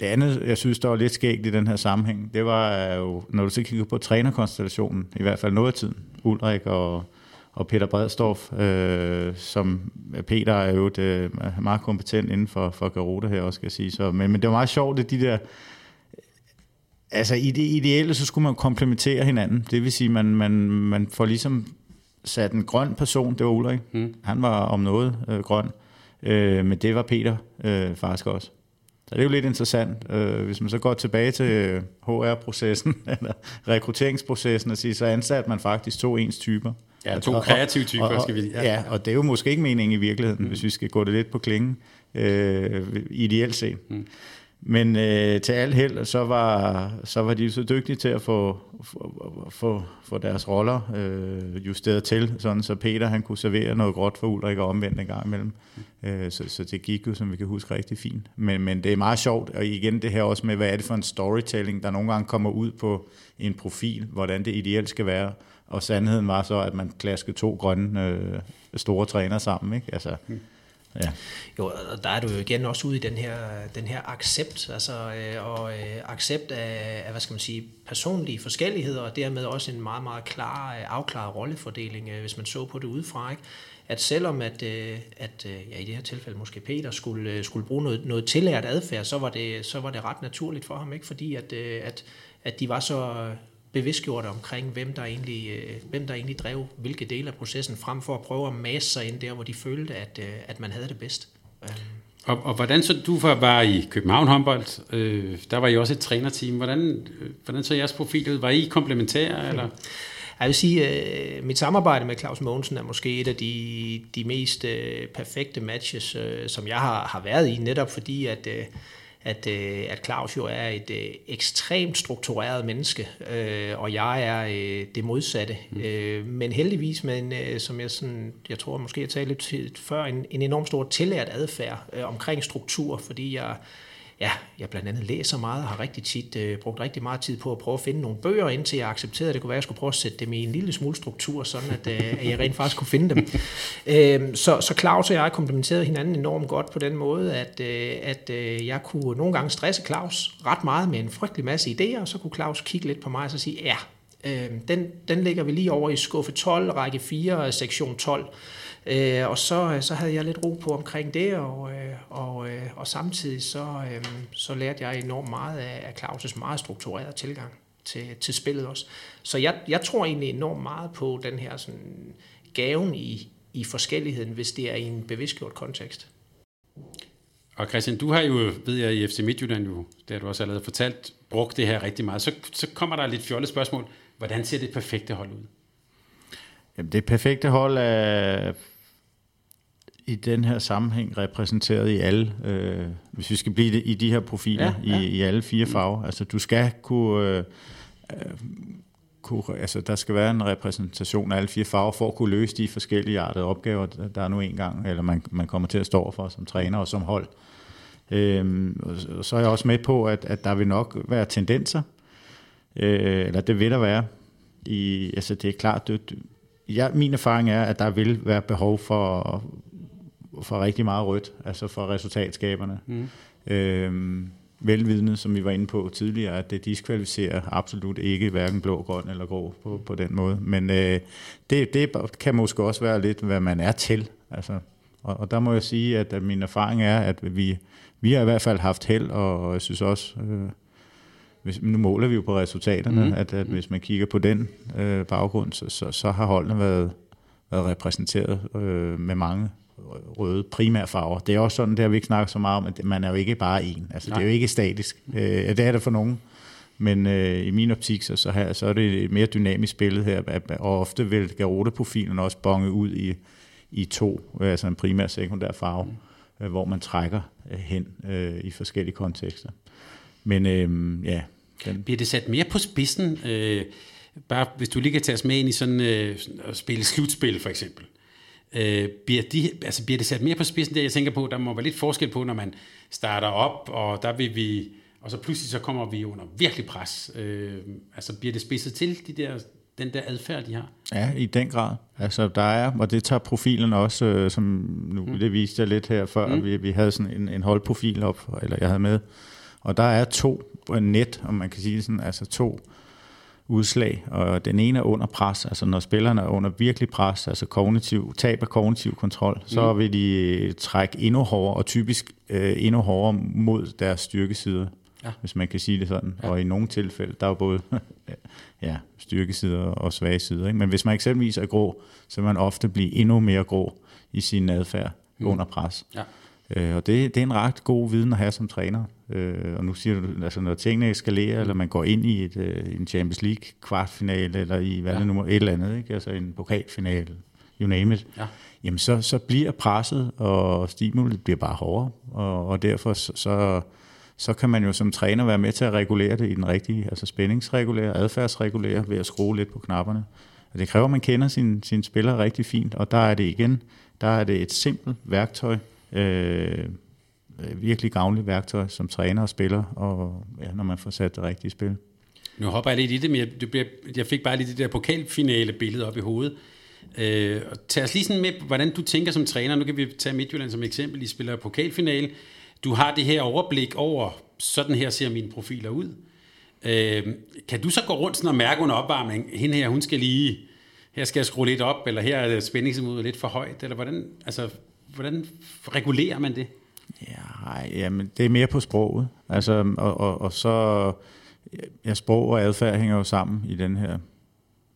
det andet, jeg synes, der var lidt skægt i den her sammenhæng, det var jo, når du så kigger på trænerkonstellationen, i hvert fald noget af tiden, Ulrik og, og Peter Bredstorff, øh, som Peter er jo et, øh, meget kompetent inden for, for Garuda her også, skal jeg sige. Så, men, men det var meget sjovt, at de der, altså i det ideelle, så skulle man komplementere hinanden. Det vil sige, man, man, man får ligesom sat en grøn person, det var Ulrik. Mm. Han var om noget øh, grøn, øh, men det var Peter øh, faktisk også. Så det er jo lidt interessant, øh, hvis man så går tilbage til HR-processen, <laughs> eller rekrutteringsprocessen, og siger, så ansat man faktisk to ens typer. Ja, to kreative typer, og, og, skal vi ja. ja, og det er jo måske ikke meningen i virkeligheden, mm. hvis vi skal gå det lidt på klingen, øh, ideelt set. Mm. Men øh, til al held, så var, så var de så dygtige til at få, få, få, få deres roller øh, justeret til, sådan så Peter han kunne servere noget gråt for Ulrik og omvendt en gang imellem. Øh, så, så det gik jo, som vi kan huske, rigtig fint. Men, men det er meget sjovt, og igen det her også med, hvad er det for en storytelling, der nogle gange kommer ud på en profil, hvordan det ideelt skal være. Og sandheden var så, at man klaskede to grønne øh, store træner sammen. Ikke? Altså, mm Ja. Jo, og der er du jo igen også ude i den her, den her accept, altså, øh, og øh, accept af, af, hvad skal man sige, personlige forskelligheder, og dermed også en meget, meget klar, øh, afklaret rollefordeling, øh, hvis man så på det udefra, ikke? at selvom at, øh, at øh, ja, i det her tilfælde måske Peter skulle, øh, skulle bruge noget, noget tillært adfærd, så var, det, så var det ret naturligt for ham, ikke? fordi at, øh, at, at de var så bevidstgjorte omkring, hvem der, egentlig, øh, hvem der egentlig drev hvilke dele af processen, frem for at prøve at masse sig ind der, hvor de følte, at, øh, at man havde det bedst. Og, og hvordan så du var i København håndbold, øh, der var I også et trænerteam. Hvordan, øh, hvordan så jeres profil ud? Var I komplementære? Eller? Jeg vil sige, at mit samarbejde med Claus Mogensen er måske et af de, de mest perfekte matches, som jeg har, har været i, netop fordi, at at, øh, at Claus jo er et øh, ekstremt struktureret menneske, øh, og jeg er øh, det modsatte. Mm. Øh, men heldigvis med en, øh, som jeg, sådan, jeg tror måske jeg talte lidt før, en, en enormt stor tillært adfærd øh, omkring struktur, fordi jeg ja, jeg blandt andet læser meget og har rigtig tit øh, brugt rigtig meget tid på at prøve at finde nogle bøger, indtil jeg accepterede, at det kunne være, at jeg skulle prøve at sætte dem i en lille smule struktur, sådan at, øh, at jeg rent faktisk kunne finde dem. <laughs> øh, så, så Claus og jeg komplementerede hinanden enormt godt på den måde, at, øh, at øh, jeg kunne nogle gange stresse Claus ret meget med en frygtelig masse idéer, og så kunne Claus kigge lidt på mig og så sige, ja, øh, den, den lægger vi lige over i skuffe 12, række 4, sektion 12. Øh, og så, øh, så havde jeg lidt ro på omkring det, og, øh, og, øh, og samtidig så, så lærte jeg enormt meget af, af Claus' meget strukturerede tilgang til, til spillet også. Så jeg, jeg tror egentlig enormt meget på den her sådan, gaven i, i forskelligheden, hvis det er i en bevidstgjort kontekst. Og Christian, du har jo, ved jeg, i FC Midtjylland jo, det har du også allerede fortalt, brugt det her rigtig meget. Så, så kommer der lidt fjollet spørgsmål. Hvordan ser det perfekte hold ud? Jamen, det perfekte hold er i den her sammenhæng repræsenteret i alle, øh, hvis vi skal blive det, i de her profiler, ja, ja. I, i alle fire farver. Altså, du skal kunne... Øh, kunne, altså der skal være en repræsentation af alle fire farver for at kunne løse de forskellige artede opgaver, der er nu engang, eller man, man kommer til at stå for som træner og som hold. Øhm, og så er jeg også med på, at, at der vil nok være tendenser, øh, eller det vil der være. I, altså det er klart, det, ja, min erfaring er, at der vil være behov for, for rigtig meget rødt, altså for resultatskaberne. Mm. Øhm, velvidende, som vi var inde på tidligere, at det diskvalificerer absolut ikke hverken blå, grøn eller grå på, på den måde. Men øh, det, det kan måske også være lidt, hvad man er til. Altså, og, og der må jeg sige, at, at min erfaring er, at vi, vi har i hvert fald haft held, og jeg synes også, øh, hvis, nu måler vi jo på resultaterne, mm. at, at hvis man kigger på den øh, baggrund, så, så, så har holdene været, været repræsenteret øh, med mange røde primærfarver. Det er også sådan, det har vi ikke snakket så meget om, at man er jo ikke bare en. Altså, det er jo ikke statisk. Øh, det er det for nogen. Men øh, i min optik, så, så, her, så er det et mere dynamisk billede her, og ofte vil Garote-profilen også bonge ud i, i to, altså en primær og sekundær farve, mm. øh, hvor man trækker øh, hen øh, i forskellige kontekster. Men øh, ja. Den... Bliver det sat mere på spidsen? Øh, bare hvis du lige kan tage os med ind i sådan øh, at spille slutspil for eksempel. Øh, bliver, de, altså bliver det sat mere på spidsen der? Jeg tænker på, der må være lidt forskel på, når man starter op, og der vil vi, og så pludselig så kommer vi under virkelig pres. Øh, altså bliver det spidset til, de der, den der adfærd, de har? Ja, i den grad. Altså der er, og det tager profilen også, øh, som nu mm. det viste jeg lidt her før, mm. vi, vi havde sådan en, en holdprofil op, eller jeg havde med, og der er to net, om man kan sige sådan, altså to udslag, og den ene er under pres, altså når spillerne er under virkelig pres, altså kognitiv, tab af kognitiv kontrol, så mm. vil de trække endnu hårdere, og typisk øh, endnu hårdere mod deres styrkesider, ja. hvis man kan sige det sådan. Ja. Og i nogle tilfælde, der er jo både <laughs> ja, styrkesider og svage sider. Ikke? Men hvis man eksempelvis er grå, så vil man ofte blive endnu mere grå i sin adfærd mm. under pres. Ja. Øh, og det, det er en ret god viden at have som træner. Øh, og nu siger du, altså når tingene eskalerer, eller man går ind i et, øh, en Champions League kvartfinale, eller i hvad ja. det nu et eller andet, ikke? altså en pokalfinale, you name it, ja. jamen så, så bliver presset, og stimulet bliver bare hårdere, og, og derfor så, så, så kan man jo som træner være med til at regulere det i den rigtige, altså spændingsregulere, adfærdsregulere ved at skrue lidt på knapperne. Og det kræver, at man kender sin, sin spiller rigtig fint, og der er det igen, der er det et simpelt værktøj, Øh, øh, virkelig gavnligt værktøj som træner og spiller, og ja, når man får sat det rigtige spil. Nu hopper jeg lidt i det, men jeg, jeg fik bare lige det der pokalfinale billede op i hovedet. Øh, og tag os lige sådan med, hvordan du tænker som træner. Nu kan vi tage Midtjylland som eksempel. I spiller pokalfinale. Du har det her overblik over, sådan her ser mine profiler ud. Øh, kan du så gå rundt sådan og mærke under opvarmning, hende her, hun skal lige, her skal jeg skrue lidt op, eller her er spændingsniveauet lidt for højt, eller hvordan, altså, hvordan regulerer man det? Ja, jamen, det er mere på sproget. Altså, og, og, og så, ja, sprog og adfærd hænger jo sammen i den her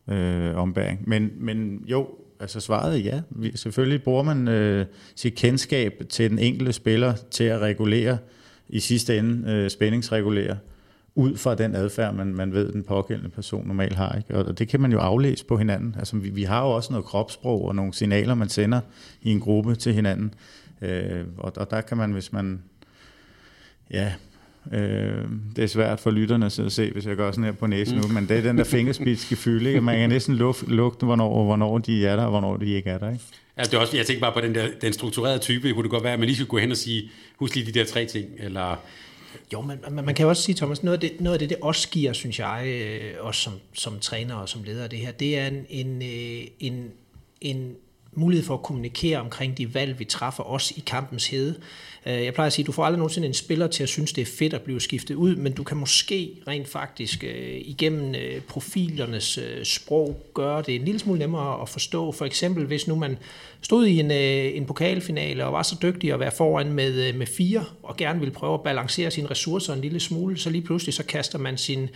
øh, ombæring. Men, men jo, altså svaret er ja. Vi, selvfølgelig bruger man øh, sit kendskab til den enkelte spiller til at regulere, i sidste ende øh, spændingsregulere, ud fra den adfærd, man, man ved, den pågældende person normalt har. Ikke? Og det kan man jo aflæse på hinanden. Altså, vi, vi har jo også noget kropssprog og nogle signaler, man sender i en gruppe til hinanden. Øh, og, og der kan man, hvis man... Ja, øh, det er svært for lytterne at se, hvis jeg gør sådan her på næsen nu, men det er den der fingerspidske fylde. Ikke? Man kan næsten lugte, hvornår, hvornår de er der, og hvornår de ikke er der. Ikke? Altså, det er også, jeg tænker bare på den der den strukturerede type. Kunne det godt være, at man lige skulle gå hen og sige, husk lige de der tre ting, eller jo, men man, man kan også sige, Thomas, noget af det, noget af det, det også giver, synes jeg, øh, også som, som træner og som leder af det her, det er en, en, øh, en, en mulighed for at kommunikere omkring de valg, vi træffer også i kampens hede. Øh, jeg plejer at sige, at du får aldrig nogensinde en spiller til at synes, det er fedt at blive skiftet ud, men du kan måske rent faktisk øh, igennem øh, profilernes sprog gøre det en lille smule nemmere at forstå. For eksempel, hvis nu man stod i en, en pokalfinale og var så dygtig at være foran med, med fire, og gerne ville prøve at balancere sine ressourcer en lille smule, så lige pludselig så kaster man sin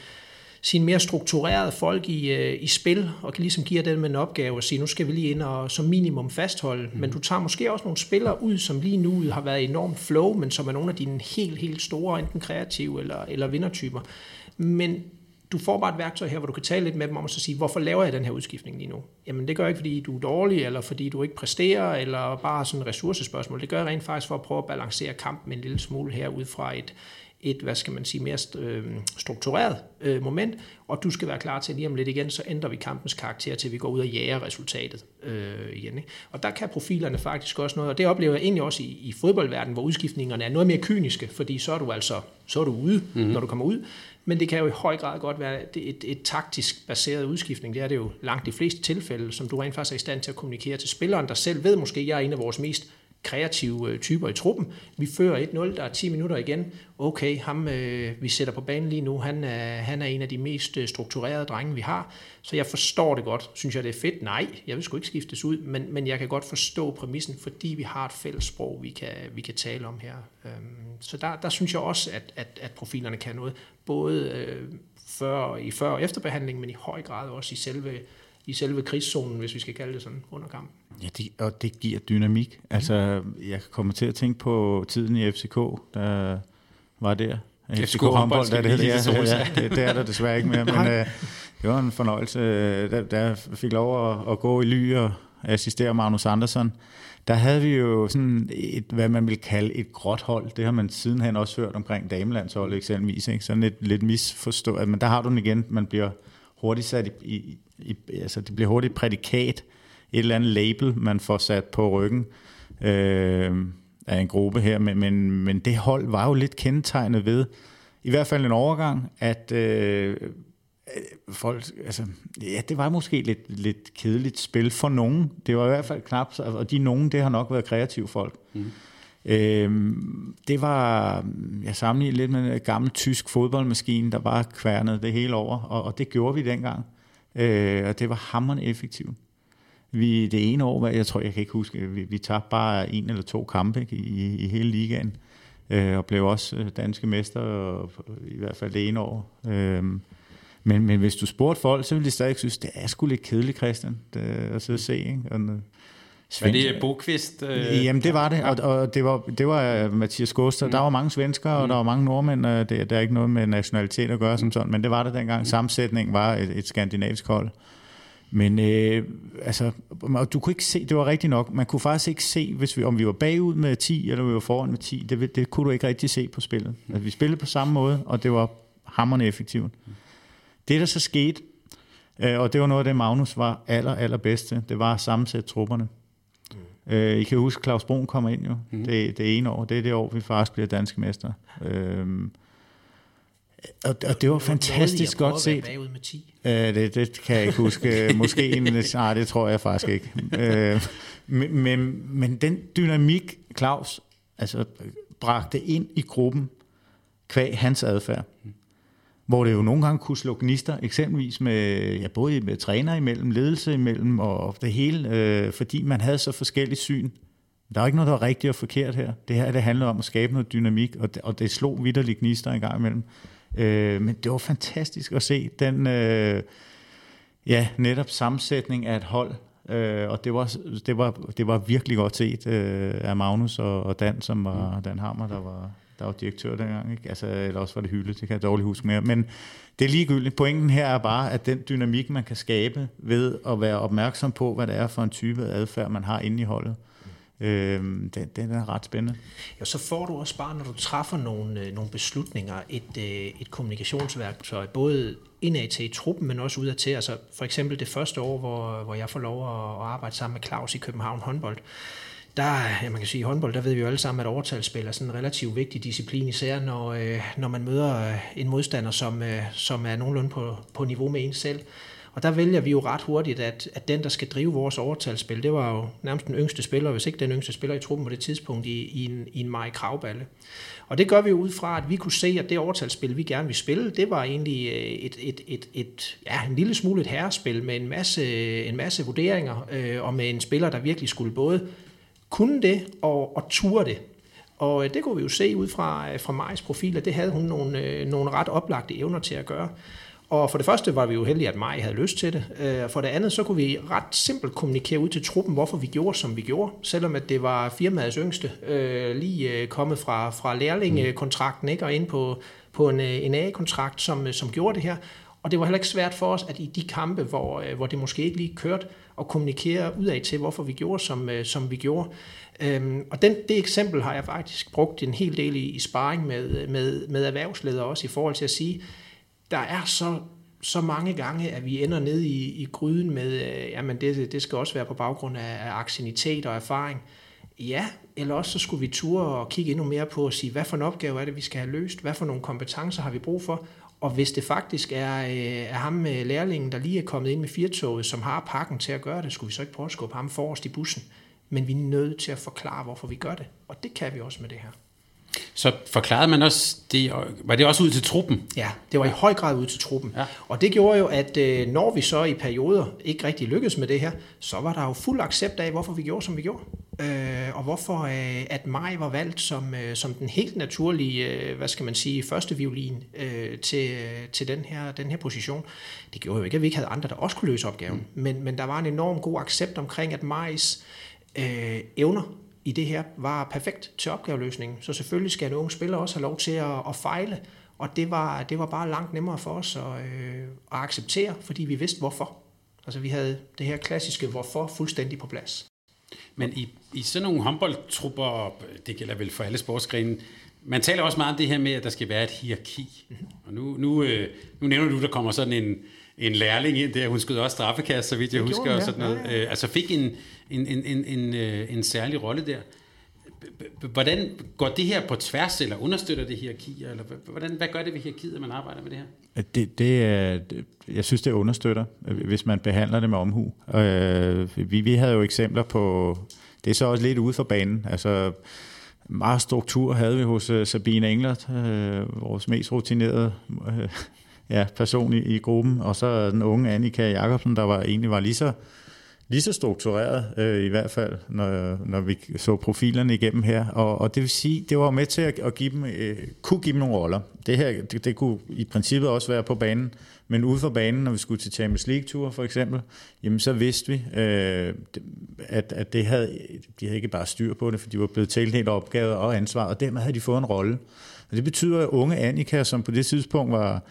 sine mere strukturerede folk i, øh, i spil, og kan ligesom give dem en opgave og sige, nu skal vi lige ind og som minimum fastholde. Mm. Men du tager måske også nogle spillere ud, som lige nu har været enormt flow, men som er nogle af dine helt, helt store, enten kreative eller, eller vindertyper. Men du får bare et værktøj her, hvor du kan tale lidt med dem om og så sige, hvorfor laver jeg den her udskiftning lige nu? Jamen det gør jeg ikke, fordi du er dårlig, eller fordi du ikke præsterer, eller bare sådan et ressourcespørgsmål. Det gør jeg rent faktisk for at prøve at balancere kampen en lille smule her ud fra et, et, hvad skal man sige, mere øh, struktureret øh, moment, og du skal være klar til lige om lidt igen, så ændrer vi kampens karakter til, vi går ud og jager resultatet øh, igen. Ikke? Og der kan profilerne faktisk også noget, og det oplever jeg egentlig også i, i fodboldverdenen, hvor udskiftningerne er noget mere kyniske, fordi så er du altså så er du ude, mm-hmm. når du kommer ud, men det kan jo i høj grad godt være et, et taktisk baseret udskiftning. Det er det jo langt de fleste tilfælde, som du rent faktisk er i stand til at kommunikere til spilleren, der selv ved måske, at jeg er en af vores mest kreative øh, typer i truppen. Vi fører 1-0, der er 10 minutter igen. Okay, ham øh, vi sætter på banen lige nu, han er, han er en af de mest øh, strukturerede drenge, vi har. Så jeg forstår det godt. Synes jeg, det er fedt? Nej, jeg vil sgu ikke skiftes ud, men, men jeg kan godt forstå præmissen, fordi vi har et fælles sprog, vi kan, vi kan tale om her. Øhm, så der, der synes jeg også, at, at, at profilerne kan noget, både øh, før, i før- og efterbehandling, men i høj grad også i selve i selve krigszonen, hvis vi skal kalde det sådan, under kampen. Ja, det, og det giver dynamik. Mm. Altså, jeg kommer til at tænke på tiden i FCK, der var der. FCK, FCK håndbold, der det, det, ja, ja, det, det er der desværre ikke mere, men uh, det var en fornøjelse. Der, der fik lov at, at gå i ly og assistere Magnus Andersson. Der havde vi jo sådan et, hvad man vil kalde et gråt hold. Det har man sidenhen også hørt omkring damelandshold eksempelvis. Ikke? Sådan lidt, lidt misforstået. Men der har du den igen. Man bliver hurtigt sat i, i, i, altså det bliver hurtigt prædikat, et eller andet label, man får sat på ryggen øh, af en gruppe her, men, men, men det hold var jo lidt kendetegnet ved, i hvert fald en overgang, at øh, folk, altså, ja, det var måske lidt, lidt kedeligt spil for nogen. Det var i hvert fald knap, og de nogen, det har nok været kreative folk. Mm. Øh, det var, jeg sammenligner lidt med en gammel tysk fodboldmaskine, der bare kværnede det hele over, og, og det gjorde vi dengang. Øh, og det var hammerende effektivt. Vi, det ene år, jeg tror, jeg kan ikke huske, vi, vi tabte bare en eller to kampe ikke, i, i hele ligaen, øh, og blev også øh, danske mester, og, øh, i hvert fald det ene år. Øh, men, men hvis du spurgte folk, så ville de stadig synes, det er sgu lidt kedeligt, Christian, det, at sidde og se. Ikke? Og, øh, Svensk. Var det Bokvist? Øh... Jamen, det var det, og, og det var, det var uh, Mathias Goster. Mm. Der var mange svenskere, og mm. der var mange nordmænd. Uh, det, det er ikke noget med nationalitet at gøre som sådan, men det var det dengang. Mm. Sammensætningen var et, et skandinavisk hold. Men øh, altså, du kunne ikke se, det var rigtigt nok, man kunne faktisk ikke se, hvis vi, om vi var bagud med 10, eller vi var foran med 10, det, det kunne du ikke rigtig se på spillet. Mm. Altså, vi spillede på samme måde, og det var hammerne effektivt. Mm. Det, der så skete, øh, og det var noget af det, Magnus var aller, aller bedste, det var at sammensætte trupperne. Øh, I kan huske, Claus Brun kommer ind jo, mm. det, det ene år. Det er det år, vi faktisk bliver danske mester. Øh, og, og det var fantastisk godt set. Bagud med 10. Øh, det, det kan jeg ikke huske. <laughs> Måske en, nej, det tror jeg faktisk ikke. Øh, men, men, men den dynamik, Claus altså, bragte ind i gruppen, kvæg hans adfærd. Hvor det jo nogle gange kunne slå gnister, eksempelvis med, ja, både med træner imellem, ledelse imellem og det hele, øh, fordi man havde så forskellige syn. Der er ikke noget, der er rigtigt og forkert her. Det her det handler om at skabe noget dynamik, og det, og det slog vidderligt gnister en gang imellem. Øh, men det var fantastisk at se den øh, ja, netop sammensætning af et hold, øh, og det var, det, var, det var virkelig godt set øh, af Magnus og, og Dan, som var mm. Dan Hammer, der var, der var direktør dengang, ikke? Altså, eller også var det Hylde, det kan jeg dårligt huske mere. Men det er ligegyldigt. Pointen her er bare, at den dynamik, man kan skabe ved at være opmærksom på, hvad det er for en type adfærd, man har inde i holdet, Øh, den, den er ret spændende. Ja, så får du også bare, når du træffer nogle, øh, nogle beslutninger, et, øh, et kommunikationsværktøj, både indad til i truppen, men også udad til. Altså for eksempel det første år, hvor, hvor jeg får lov at, at arbejde sammen med Claus i København håndbold, der, ja, man kan sige, i håndbold, der ved vi jo alle sammen, at overtalsspil er sådan en relativt vigtig disciplin, især når, øh, når man møder øh, en modstander, som, øh, som er nogenlunde på, på niveau med en selv. Og der vælger vi jo ret hurtigt, at, at den, der skal drive vores overtalsspil, det var jo nærmest den yngste spiller, hvis ikke den yngste spiller i truppen på det tidspunkt, i, i en, i en Maj Kravballe. Og det gør vi jo ud fra, at vi kunne se, at det overtalsspil, vi gerne ville spille, det var egentlig øh, et, et, et, et, ja, en lille smule et herrespil med en masse, en masse vurderinger, øh, og med en spiller, der virkelig skulle både kunne det og, og turde det. Og øh, det kunne vi jo se ud fra, øh, fra Majs profil, at det havde hun nogle, øh, nogle ret oplagte evner til at gøre. Og for det første var vi jo heldige, at Maj havde lyst til det. Og for det andet, så kunne vi ret simpelt kommunikere ud til truppen, hvorfor vi gjorde, som vi gjorde. Selvom at det var firmaets yngste, lige kommet fra, fra lærlingekontrakten, ikke? og ind på, på en, en A-kontrakt, som, som gjorde det her. Og det var heller ikke svært for os, at i de kampe, hvor, hvor det måske ikke lige kørte, at kommunikere udad til, hvorfor vi gjorde, som, øh, som vi gjorde. Øhm, og den, det eksempel har jeg faktisk brugt en hel del i, i sparring med, øh, med, med erhvervsledere også, i forhold til at sige, der er så, så mange gange, at vi ender ned i, i gryden med, øh, jamen det, det skal også være på baggrund af, af aktienitet og erfaring. Ja, eller også så skulle vi ture og kigge endnu mere på at sige, hvad for en opgave er det, vi skal have løst? Hvad for nogle kompetencer har vi brug for? Og hvis det faktisk er, øh, er ham med lærlingen, der lige er kommet ind med firtoget, som har pakken til at gøre det, skulle vi så ikke prøve at skubbe ham forrest i bussen? Men vi er nødt til at forklare, hvorfor vi gør det. Og det kan vi også med det her. Så forklarede man også, det, var det også ud til truppen? Ja, det var i høj grad ud til truppen. Ja. Og det gjorde jo, at øh, når vi så i perioder ikke rigtig lykkedes med det her, så var der jo fuld accept af, hvorfor vi gjorde, som vi gjorde. Øh, og hvorfor øh, at Maj var valgt som, som den helt naturlige, hvad skal man sige, første violin til, til den, her, den her position. Det gjorde jo ikke, at vi ikke havde andre, der også kunne løse opgaven. Mm. Men, men der var en enorm god accept omkring, at Majs øh, evner i det her var perfekt til opgaveløsningen. Så selvfølgelig skal en ung spiller også have lov til at, at fejle, og det var, det var bare langt nemmere for os at, øh, at acceptere, fordi vi vidste hvorfor. Altså vi havde det her klassiske hvorfor fuldstændig på plads. Men i, i sådan nogle håndboldtrupper, det gælder vel for alle sportsgrene, man taler også meget om det her med, at der skal være et hierarki. Og nu, nu, øh, nu nævner du, der kommer sådan en, en lærling ind der, hun skød også straffekast, så vidt jeg det husker, og sådan noget. Ja, ja. Øh, altså fik en, en, en, en, en, øh, en særlig rolle der. Hvordan går det her på tværs, eller understøtter det hierarki, eller hvordan, hvad gør det ved hierarkiet, at man arbejder med det her? Det, det er, jeg synes, det understøtter, øh, hvis man behandler det med omhu. Øh, vi, vi havde jo eksempler på, det er så også lidt ude for banen, altså meget struktur havde vi hos øh, Sabine Englert, øh, vores mest rutinerede ja, person i, i gruppen, og så den unge Annika Jacobsen, der var egentlig var lige så, lige så struktureret, øh, i hvert fald, når, når vi så profilerne igennem her. Og, og det vil sige, det var med til at, at give dem, øh, kunne give dem nogle roller. Det her, det, det kunne i princippet også være på banen, men ude for banen, når vi skulle til Champions League-ture for eksempel, jamen så vidste vi, øh, at, at det havde, de havde ikke bare styr på det, for de var blevet tildelt opgaver og ansvar, og dermed havde de fået en rolle. Og det betyder, at unge Annika, som på det tidspunkt var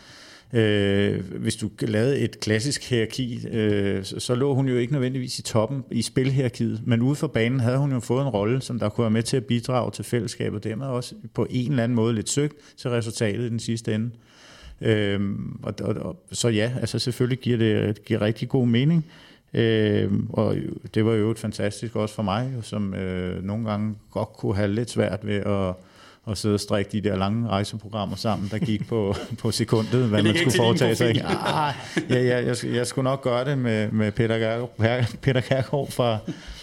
Øh, hvis du lavede et klassisk hierarki, øh, så, så lå hun jo ikke nødvendigvis i toppen i spilhierarkiet, men ude for banen havde hun jo fået en rolle, som der kunne være med til at bidrage til fællesskabet, og dermed også på en eller anden måde lidt søgt til resultatet i den sidste ende. Øhm, og, og, og, så ja, altså selvfølgelig giver det giver rigtig god mening. Øhm, og det var jo et fantastisk også for mig, som øh, nogle gange godt kunne have lidt svært ved at og sidde og strikke de der lange rejseprogrammer sammen, der gik på, <laughs> på sekundet, hvad man skulle foretage sig. Ah, ja, ja, jeg, jeg skulle nok gøre det med, med Peter, Kær, Peter Kærgaard fra,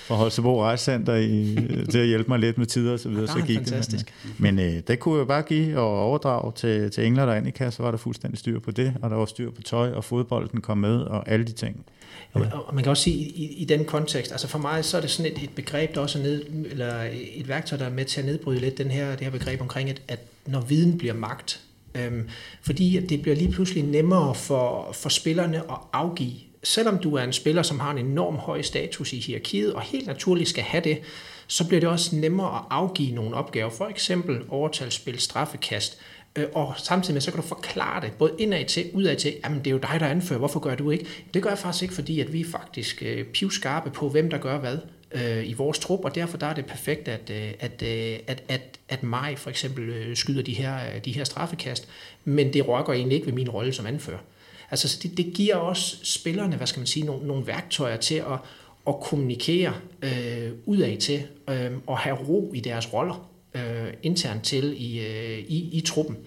fra Holstebro Rejsecenter i, til at hjælpe mig lidt med tider og så videre. så gik fantastisk. det. Men, men øh, det kunne jeg bare give og overdrage til, til Engler og Annika, så var der fuldstændig styr på det, og der var styr på tøj, og fodbolden kom med, og alle de ting. Og, og man kan også sige, i, i den kontekst, altså for mig så er det sådan et, et begreb, der også er ned, eller et værktøj, der er med til at nedbryde lidt den her, det her begreb omkring, at, at når viden bliver magt, øhm, fordi det bliver lige pludselig nemmere for, for spillerne at afgive, selvom du er en spiller, som har en enorm høj status i hierarkiet, og helt naturligt skal have det, så bliver det også nemmere at afgive nogle opgaver, for eksempel overtalsspil, straffekast, Øh, og samtidig med, så kan du forklare det, både indad til, udad til, jamen det er jo dig, der anfører, hvorfor gør du ikke? Det gør jeg faktisk ikke, fordi at vi er faktisk øh, pivskarpe på, hvem der gør hvad øh, i vores trup, og derfor der er det perfekt, at, øh, øh, at, at, at, at mig for eksempel skyder de her, de her straffekast, men det rokker egentlig ikke ved min rolle som anfører. Altså så det, det giver også spillerne, hvad skal man sige, nogle, nogle værktøjer til at, at kommunikere øh, udad til, øh, og have ro i deres roller øh, internt til i, øh, i, i truppen,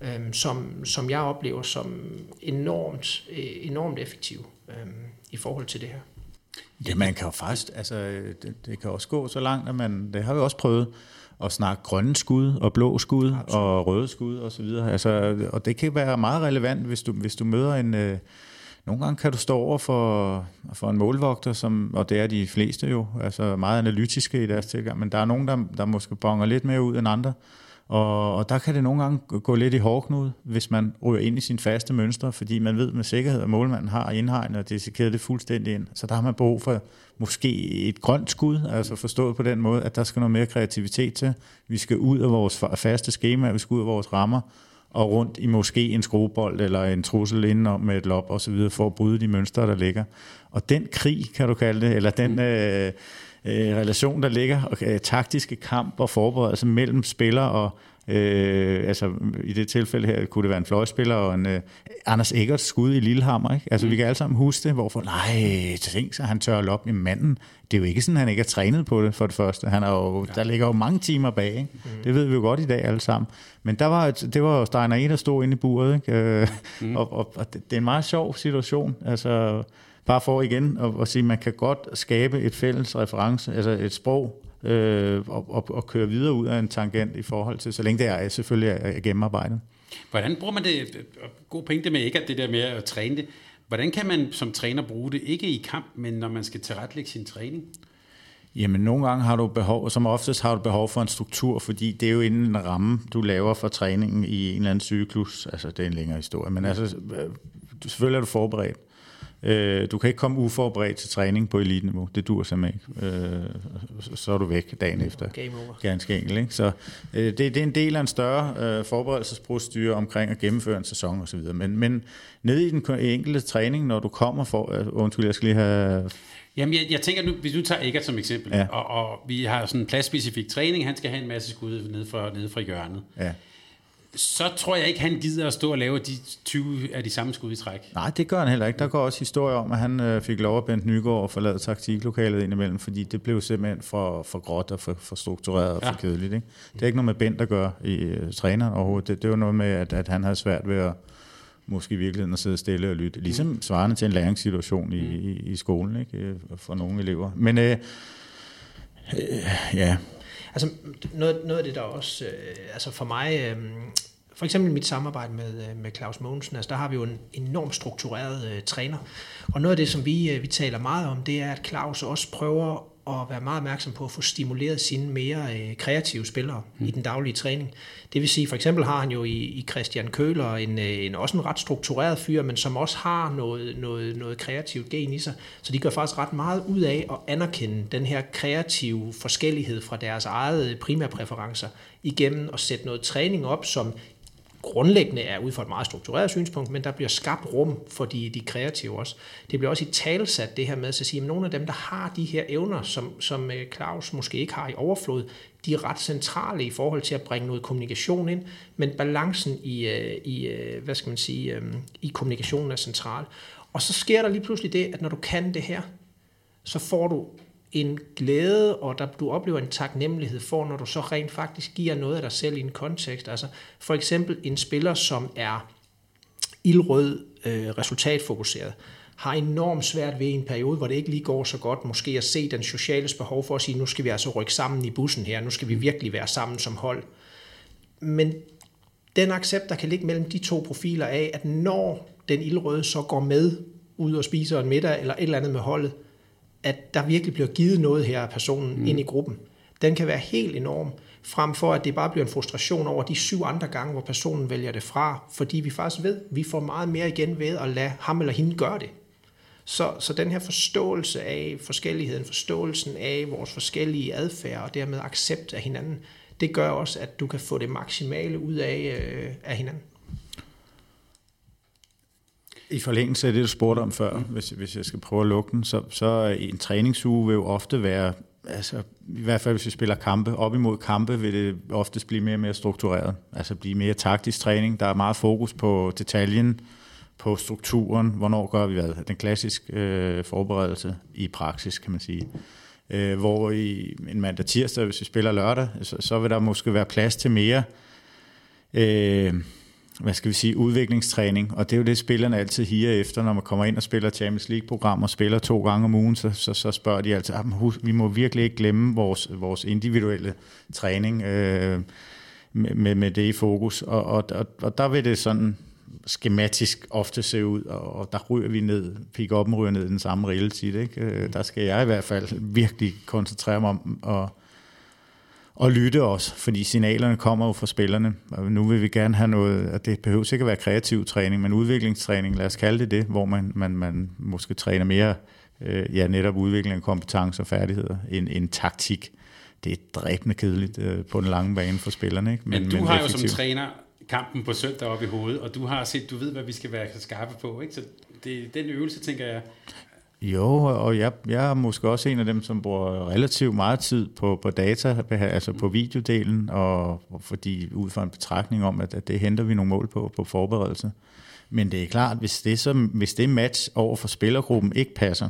øh, som, som jeg oplever som enormt, øh, enormt effektiv øh, i forhold til det her. Ja, man kan jo faktisk, altså det, det kan også gå så langt, at man, det har vi også prøvet, at snakke grønne skud og blå skud Absolut. og røde skud og så videre. Altså, og det kan være meget relevant, hvis du, hvis du møder en, øh, nogle gange kan du stå over for, for en målvogter, som, og det er de fleste jo, altså meget analytiske i deres tilgang, men der er nogen, der, der måske bonger lidt mere ud end andre. Og, og der kan det nogle gange gå lidt i hårdknud, hvis man ryger ind i sin faste mønstre, fordi man ved med sikkerhed, at målmanden har indhegnet og dissekeret det fuldstændig ind. Så der har man brug for måske et grønt skud, altså forstået på den måde, at der skal noget mere kreativitet til. Vi skal ud af vores faste schema, vi skal ud af vores rammer, og rundt i måske en skruebold eller en trussel indenom med et lop og så videre, for at bryde de mønstre, der ligger. Og den krig, kan du kalde det, eller den... Øh, øh, relation, der ligger, og øh, taktiske kamp og forberedelse mellem spillere og Øh, altså i det tilfælde her kunne det være en fløjspiller og en uh, Anders Eggers skud i Lillehammer. Ikke? Altså mm. vi kan alle sammen huske det, hvorfor, nej, tænk så han tør op i manden. Det er jo ikke sådan, han ikke er trænet på det for det første. Han er jo, ja. Der ligger jo mange timer bag. Ikke? Mm. Det ved vi jo godt i dag alle sammen. Men der var, det var Steiner E, der stod inde i buret. Ikke? Øh, mm. og, og, og, det er en meget sjov situation. Altså, bare for igen at, at sige, at man kan godt skabe et fælles reference, altså et sprog, øh, og, og, og køre videre ud af en tangent i forhold til, så længe det er selvfølgelig er gennemarbejdet. Hvordan bruger man det, god pointe med ikke at det der med at træne det, hvordan kan man som træner bruge det, ikke i kamp, men når man skal tilrettelægge sin træning? Jamen, nogle gange har du behov, og som oftest har du behov for en struktur, fordi det er jo inden en ramme, du laver for træningen i en eller anden cyklus. Altså, det er en længere historie, men altså, øh, selvfølgelig er du forberedt. Øh, du kan ikke komme uforberedt til træning på eliteniveau. Det dur simpelthen ikke. Øh, så er du væk dagen efter. Game over. Ganske enkelt. Ikke? Så øh, det, det er en del af en større øh, forberedelsesprocedure omkring at gennemføre en sæson osv. Men, men ned i den enkelte træning, når du kommer for... Øh, undskyld, jeg skal lige have... Jamen, jeg, jeg tænker, nu, hvis du tager Eggert som eksempel, ja. og, og vi har sådan en pladsspecifik træning, han skal have en masse skud ned fra, ned fra hjørnet. Ja så tror jeg ikke, han gider at stå og lave de 20 af de samme skud i træk. Nej, det gør han heller ikke. Der går også historie om, at han øh, fik lov at Bent Nygaard og forlade taktiklokalet indimellem, fordi det blev simpelthen for, for gråt og for, for struktureret og ja. for kedeligt. Ikke? Det er ikke noget med Bent at gøre i uh, træneren overhovedet. Det, det var noget med, at, at han havde svært ved at måske i virkeligheden at sidde stille og lytte. Ligesom mm. svarende til en læringssituation i, i, i skolen ikke? Øh, for nogle elever. Men øh, øh, ja, Altså noget, noget af det, der også, øh, altså for mig, øh, for eksempel mit samarbejde med, øh, med Claus Mogensen, altså der har vi jo en enormt struktureret øh, træner. Og noget af det, som vi, øh, vi taler meget om, det er, at Claus også prøver at være meget opmærksom på at få stimuleret sine mere øh, kreative spillere mm. i den daglige træning. Det vil sige, for eksempel har han jo i, i Christian Køler en, øh, en, også en ret struktureret fyr, men som også har noget, noget, noget kreativt gen i sig. Så de gør faktisk ret meget ud af at anerkende den her kreative forskellighed fra deres eget primærpræferencer igennem at sætte noget træning op, som grundlæggende er ud fra et meget struktureret synspunkt, men der bliver skabt rum for de, de kreative også. Det bliver også i talsat det her med at sige, at nogle af dem, der har de her evner, som, som øh, Claus måske ikke har i overflod, de er ret centrale i forhold til at bringe noget kommunikation ind, men balancen i, øh, i øh, hvad skal man sige, øhm, i kommunikationen er central. Og så sker der lige pludselig det, at når du kan det her, så får du en glæde, og der, du oplever en taknemmelighed for, når du så rent faktisk giver noget af dig selv i en kontekst. Altså for eksempel en spiller, som er ildrød, øh, resultatfokuseret, har enormt svært ved en periode, hvor det ikke lige går så godt, måske at se den sociale behov for at sige, nu skal vi altså rykke sammen i bussen her, nu skal vi virkelig være sammen som hold. Men den accept, der kan ligge mellem de to profiler af, at når den ildrøde så går med ud og spiser en middag eller et eller andet med holdet, at der virkelig bliver givet noget her af personen mm. ind i gruppen. Den kan være helt enorm, frem for at det bare bliver en frustration over de syv andre gange, hvor personen vælger det fra, fordi vi faktisk ved, at vi får meget mere igen ved at lade ham eller hende gøre det. Så, så den her forståelse af forskelligheden, forståelsen af vores forskellige adfærd og dermed accept af hinanden, det gør også, at du kan få det maksimale ud af, øh, af hinanden. I forlængelse af det, du spurgte om før, hvis, hvis jeg skal prøve at lukke den, så, så en træningsuge vil jo ofte være, altså i hvert fald hvis vi spiller kampe, op imod kampe vil det oftest blive mere og mere struktureret, altså blive mere taktisk træning. Der er meget fokus på detaljen, på strukturen, hvornår gør vi hvad. Den klassiske øh, forberedelse i praksis, kan man sige. Øh, hvor i en mandag tirsdag, hvis vi spiller lørdag, så, så vil der måske være plads til mere øh, hvad skal vi sige, udviklingstræning, og det er jo det, spillerne altid higer efter, når man kommer ind og spiller Champions League-program og spiller to gange om ugen, så, så, så spørger de altid, husk, vi må virkelig ikke glemme vores, vores individuelle træning øh, med, med det i fokus, og, og, og, og der vil det sådan skematisk ofte se ud, og, og der ryger vi ned, pick op ryger ned i den samme rille tit, ikke? Øh, der skal jeg i hvert fald virkelig koncentrere mig om at og lytte også, fordi signalerne kommer jo fra spillerne. Og nu vil vi gerne have noget, og det behøver ikke at være kreativ træning, men udviklingstræning, lad os kalde det det, hvor man, man, man måske træner mere øh, ja, netop udvikling af kompetencer og færdigheder end, end taktik. Det er dræbende kedeligt øh, på den lange bane for spillerne. Ikke? Men, men du men har effektiv. jo som træner kampen på søndag op i hovedet, og du har set, du ved, hvad vi skal være skarpe på, ikke? Så det, den øvelse, tænker jeg, jo, og jeg, jeg er måske også en af dem, som bruger relativt meget tid på, på data, altså på videodelen, og fordi ud fra en betragtning om, at, at det henter vi nogle mål på, på forberedelse. Men det er klart, hvis det, så, hvis det match over for spillergruppen ikke passer,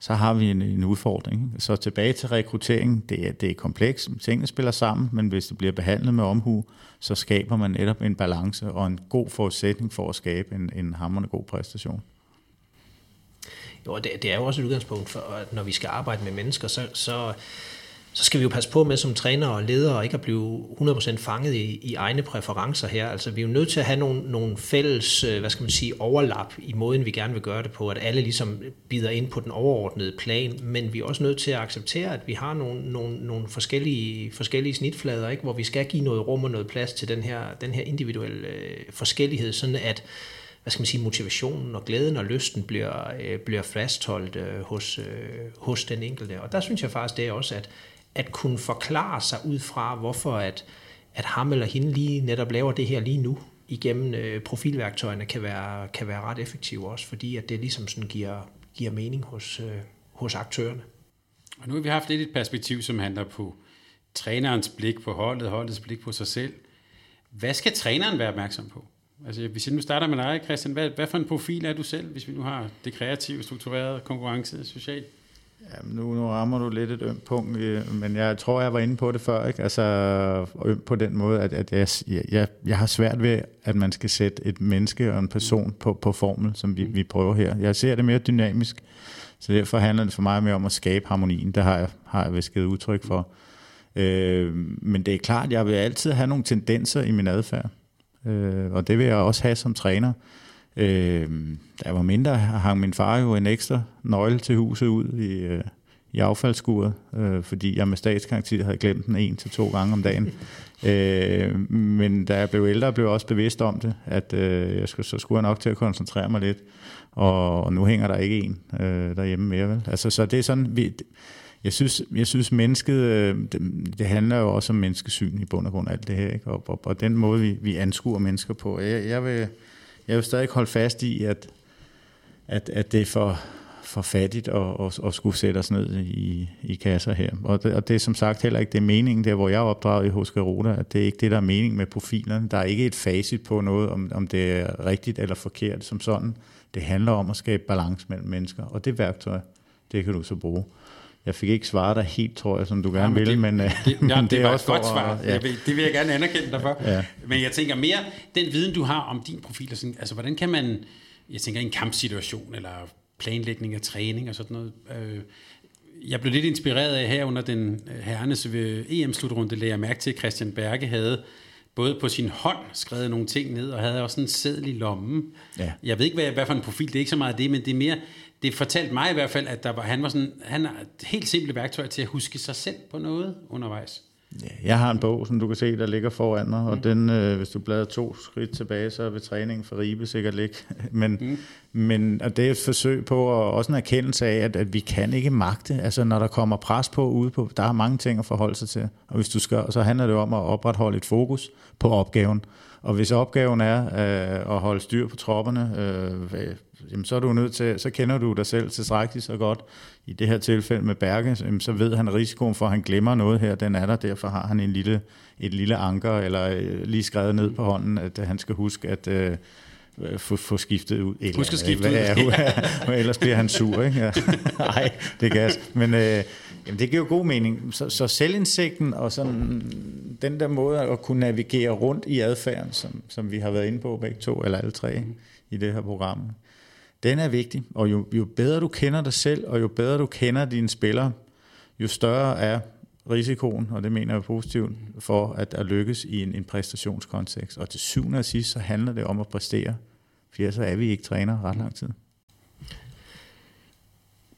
så har vi en, en udfordring. Så tilbage til rekruttering, det er, det er komplekst, tingene spiller sammen, men hvis det bliver behandlet med omhu, så skaber man netop en balance og en god forudsætning for at skabe en, en hammerende god præstation. Jo, det, det er jo også et udgangspunkt for, at når vi skal arbejde med mennesker, så, så, så skal vi jo passe på med som træner og leder ikke at blive 100% fanget i, i egne præferencer her. Altså vi er jo nødt til at have nogle, nogle fælles, øh, hvad skal man sige, overlap i måden, vi gerne vil gøre det på, at alle ligesom bider ind på den overordnede plan, men vi er også nødt til at acceptere, at vi har nogle, nogle, nogle forskellige, forskellige snitflader, ikke? hvor vi skal give noget rum og noget plads til den her, den her individuelle øh, forskellighed, sådan at hvad skal man sige, motivationen og glæden og lysten bliver, øh, bliver fastholdt øh, hos, øh, hos den enkelte. Og der synes jeg faktisk, det er også, at, at kunne forklare sig ud fra, hvorfor at, at ham eller hende lige netop laver det her lige nu, igennem øh, profilværktøjerne, kan være, kan være ret effektive også, fordi at det ligesom sådan giver, giver mening hos, øh, hos aktørerne. Og nu har vi haft lidt et perspektiv, som handler på trænerens blik på holdet, holdets blik på sig selv. Hvad skal træneren være opmærksom på? Altså, hvis jeg nu starter med dig, Christian, hvad, hvad for en profil er du selv, hvis vi nu har det kreative, strukturerede, konkurrence, socialt? Ja, nu, nu rammer du lidt et ømt punkt, øh, men jeg tror, jeg var inde på det før, ikke? Altså ømt på den måde, at, at jeg, jeg, jeg har svært ved, at man skal sætte et menneske og en person på, på formel, som vi, vi prøver her. Jeg ser det mere dynamisk, så derfor handler det for mig mere om at skabe harmonien. Det har jeg, har jeg vist givet udtryk for. Øh, men det er klart, jeg vil altid have nogle tendenser i min adfærd øh, og det vil jeg også have som træner. Øh, da jeg var mindre, hang min far jo en ekstra nøgle til huset ud i, øh, i affaldsskuret, øh, fordi jeg med statskarakter havde glemt den en til to gange om dagen. <laughs> øh, men da jeg blev ældre, blev jeg også bevidst om det, at øh, jeg skulle, så skulle jeg nok til at koncentrere mig lidt. Og, og nu hænger der ikke en øh, derhjemme mere. Vel? Altså, så det er sådan, vi, jeg synes, jeg synes mennesket, øh, det, det handler jo også om menneskesyn i bund og grund, alt det her, ikke? Og, og, og den måde, vi, vi anskuer mennesker på. Jeg, jeg, vil, jeg vil stadig holde fast i, at, at, at det er for, for fattigt at, at, at skulle sætte os ned i, i kasser her. Og det, og det er som sagt heller ikke det er meningen, der hvor jeg er opdraget i hos Garuda, at det er ikke det, der er mening med profilerne. Der er ikke et facit på noget, om, om det er rigtigt eller forkert som sådan. Det handler om at skabe balance mellem mennesker, og det værktøj, det kan du så bruge. Jeg fik ikke svaret dig helt, tror jeg, som du gerne ja, ville, <laughs> men det, det, ja, det, det var også et godt svar. Ja. Vil, det vil jeg gerne anerkende dig for. Ja. Men jeg tænker mere, den viden, du har om din profil, og sådan, altså hvordan kan man, jeg tænker en kampsituation, eller planlægning af træning og sådan noget. Øh, jeg blev lidt inspireret af her under den øh, herrenes EM-slutrunde, lagde jeg mærke til, at Christian Berge havde både på sin hånd skrevet nogle ting ned, og havde også en seddel i lommen. Ja. Jeg ved ikke, hvad, hvad for en profil, det er ikke så meget det, men det er mere, det fortalte mig i hvert fald, at der var, han var sådan, han har et helt simple værktøj til at huske sig selv på noget undervejs. Ja, jeg har en bog, som du kan se, der ligger foran mig, og mm. den, øh, hvis du bladrer to skridt tilbage, så vil træningen for Ribe sikkert ligge. <laughs> men, mm. men og det er et forsøg på, og også en erkendelse af, at, at vi kan ikke magte, altså når der kommer pres på ude på, der er mange ting at forholde sig til, og hvis du skal, så handler det om at opretholde et fokus på opgaven. Og hvis opgaven er øh, at holde styr på tropperne, øh, jamen, så er du nødt til, så kender du dig selv tilstrækkeligt så godt. I det her tilfælde med Berge, jamen, så ved han risikoen for, at han glemmer noget her, den er der, derfor har han en lille, et lille anker, eller øh, lige skrevet ned på hånden, at øh, han skal huske, at øh, få, få skiftet ud. Eller, Husk at skifte ud. Ja, <laughs> ellers bliver han sur, ikke? Ja. <laughs> Nej, det kan Men øh, jamen, det giver jo god mening. Så, så selvindsigten og sådan den der måde at kunne navigere rundt i adfærden, som, som vi har været inde på begge to, eller alle tre mm. i det her program, den er vigtig, og jo, jo bedre du kender dig selv, og jo bedre du kender dine spillere, jo større er risikoen, og det mener jeg positivt, for at, at lykkes i en, en præstationskontekst. Og til syvende og sidst, så handler det om at præstere, for så er vi ikke træner ret lang tid.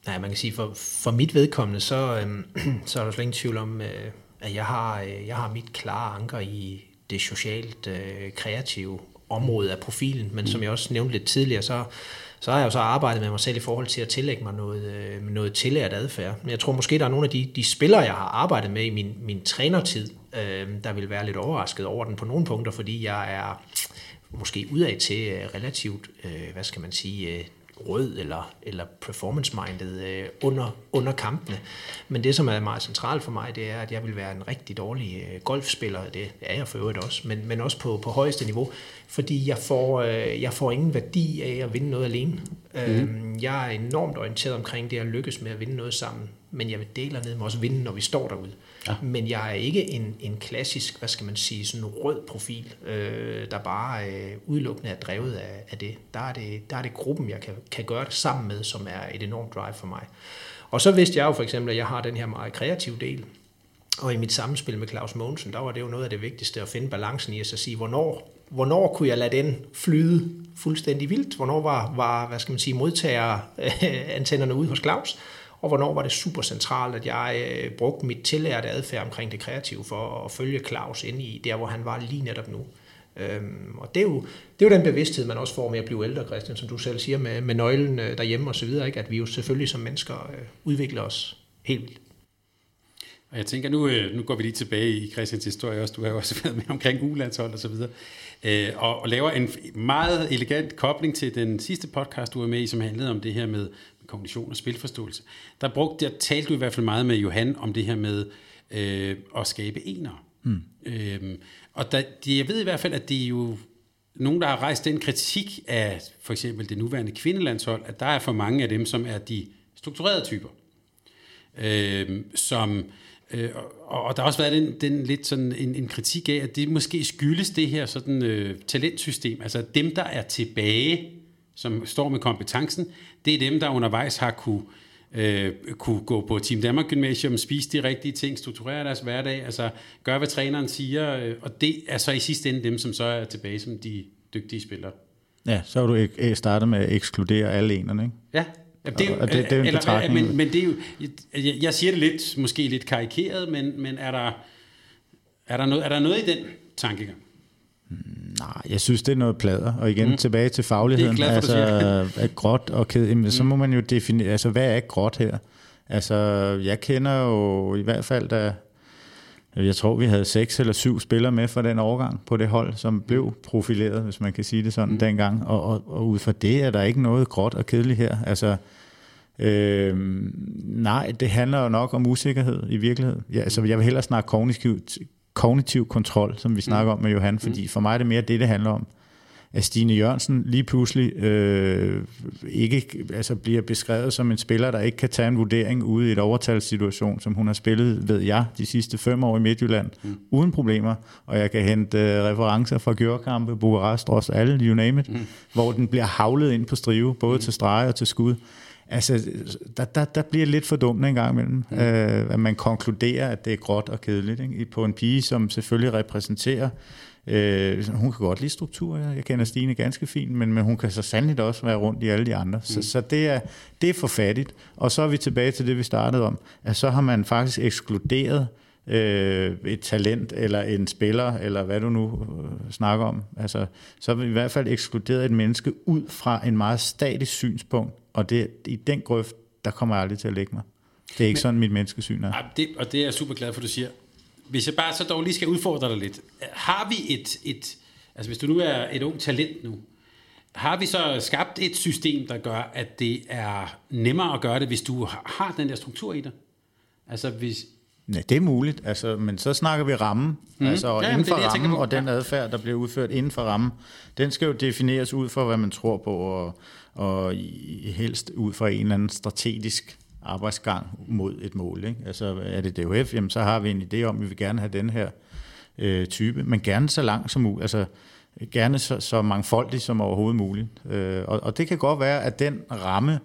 Nej, man kan sige, for, for mit vedkommende, så, øh, <clears throat> så er der slet ingen tvivl om, øh, at jeg har, øh, jeg har mit klare anker i det socialt øh, kreative område af profilen, men som jeg også nævnte lidt tidligere, så, så har jeg jo så arbejdet med mig selv i forhold til at tillægge mig noget, øh, noget tillært adfærd. Men jeg tror måske, der er nogle af de, de spillere, jeg har arbejdet med i min, min trænertid, øh, der vil være lidt overrasket over den på nogle punkter, fordi jeg er måske udad til øh, relativt, øh, hvad skal man sige, øh, rød eller, eller performance-minded øh, under, under kampene. Men det, som er meget centralt for mig, det er, at jeg vil være en rigtig dårlig øh, golfspiller. Det er jeg for øvrigt også, men, men også på, på højeste niveau, fordi jeg får, øh, jeg får ingen værdi af at vinde noget alene. Mm. Øh, jeg er enormt orienteret omkring det at lykkes med at vinde noget sammen, men jeg vil dele ned med også vinde, når vi står derude. Ja. Men jeg er ikke en, en klassisk, hvad skal man sige, sådan en rød profil, øh, der bare øh, udelukkende er drevet af, af det. Der er det, der er det gruppen, jeg kan, kan gøre det sammen med, som er et enormt drive for mig. Og så vidste jeg jo for eksempel, at jeg har den her meget kreative del, og i mit samspil med Claus Mogensen, der var det jo noget af det vigtigste at finde balancen i at sige, hvornår, hvornår kunne jeg lade den flyde fuldstændig vildt? Hvornår var, var hvad skal man sige, modtager antennerne ude hos Claus? Og hvornår var det super centralt, at jeg øh, brugte mit tillærte adfærd omkring det kreative for at følge Claus ind i der, hvor han var lige netop nu. Øhm, og det er, jo, det er jo den bevidsthed, man også får med at blive ældre, Christian, som du selv siger, med, med nøglen øh, derhjemme og så videre, ikke? at vi jo selvfølgelig som mennesker øh, udvikler os helt vildt. Og jeg tænker, nu, øh, nu går vi lige tilbage i Christians historie også. Du har jo også <laughs> været med omkring ulandshold og så videre. Øh, og, og laver en meget elegant kobling til den sidste podcast, du var med i, som handlede om det her med kognition og spilforståelse. Der brugte jeg, talte du i hvert fald meget med Johan om det her med øh, at skabe ener. Mm. Øhm, og der, de, jeg ved i hvert fald, at det er jo nogen, der har rejst den kritik af for eksempel det nuværende kvindelandshold, at der er for mange af dem, som er de strukturerede typer. Øh, som, øh, og, og der har også været den, den lidt sådan en, en kritik af, at det måske skyldes det her sådan øh, talentsystem, altså dem, der er tilbage, som står med kompetencen, det er dem, der undervejs har kunne, øh, kunne gå på Team Danmark Gymnasium, spise de rigtige ting, strukturere deres hverdag, altså gøre, hvad træneren siger, øh, og det er så i sidste ende dem, som så er tilbage som de dygtige spillere. Ja, så har du ikke startet med at ekskludere alle enerne, ikke? Ja, det er jo, og det, det er en eller, men, men det er jo, jeg, jeg siger det lidt, måske lidt karikeret, men, men er, der, er, der noget, er der noget i den tankegang? Nej, jeg synes, det er noget plader. Og igen, mm. tilbage til fagligheden. Det er glad for, altså, <laughs> at gråt og ked, jamen, mm. så må man jo definere, altså, hvad er gråt her? Altså, jeg kender jo i hvert fald, da jeg tror, vi havde seks eller syv spillere med fra den overgang på det hold, som blev profileret, hvis man kan sige det sådan, mm. dengang. Og, og, og ud fra det er der ikke noget gråt og kedeligt her. Altså, øh, nej, det handler jo nok om usikkerhed i virkeligheden. Ja, altså, jeg vil hellere snakke kognitivt, kognitiv kontrol, som vi snakker mm. om med Johan, mm. fordi for mig er det mere det, det handler om. At Stine Jørgensen lige pludselig øh, ikke altså bliver beskrevet som en spiller, der ikke kan tage en vurdering ude i et overtalssituation, som hun har spillet, ved jeg, de sidste fem år i Midtjylland, mm. uden problemer. Og jeg kan hente øh, referencer fra Gjørkampe, Bukarest, også alle, you name it, mm. hvor den bliver havlet ind på strive, både mm. til strege og til skud. Altså, der, der, der bliver lidt for dumt en gang imellem, mm. øh, at man konkluderer, at det er gråt og kedeligt. Ikke? På en pige, som selvfølgelig repræsenterer, øh, hun kan godt lide struktur, jeg kender Stine ganske fint, men, men hun kan så sandelig også være rundt i alle de andre. Mm. Så, så det, er, det er for fattigt. Og så er vi tilbage til det, vi startede om, at så har man faktisk ekskluderet øh, et talent eller en spiller, eller hvad du nu øh, snakker om. Altså, så har vi i hvert fald ekskluderet et menneske ud fra en meget statisk synspunkt, og det, i den grøft, der kommer jeg aldrig til at lægge mig. Det er ikke Men, sådan, mit menneskesyn er. Det, og det er jeg super glad for, du siger. Hvis jeg bare så dog lige skal udfordre dig lidt. Har vi et, et altså hvis du nu er et ung talent nu, har vi så skabt et system, der gør, at det er nemmere at gøre det, hvis du har den der struktur i dig? Altså hvis, Nej, det er muligt, altså, men så snakker vi rammen, mm. altså ja, inden for det, rammen, og den adfærd, der bliver udført inden for rammen, den skal jo defineres ud fra, hvad man tror på, og, og helst ud fra en eller anden strategisk arbejdsgang mod et mål. Ikke? Altså er det DHF, jamen, så har vi en idé om, at vi vil gerne have den her øh, type, men gerne så langt som muligt, altså gerne så, så mangfoldig som overhovedet muligt. Øh, og, og det kan godt være, at den ramme,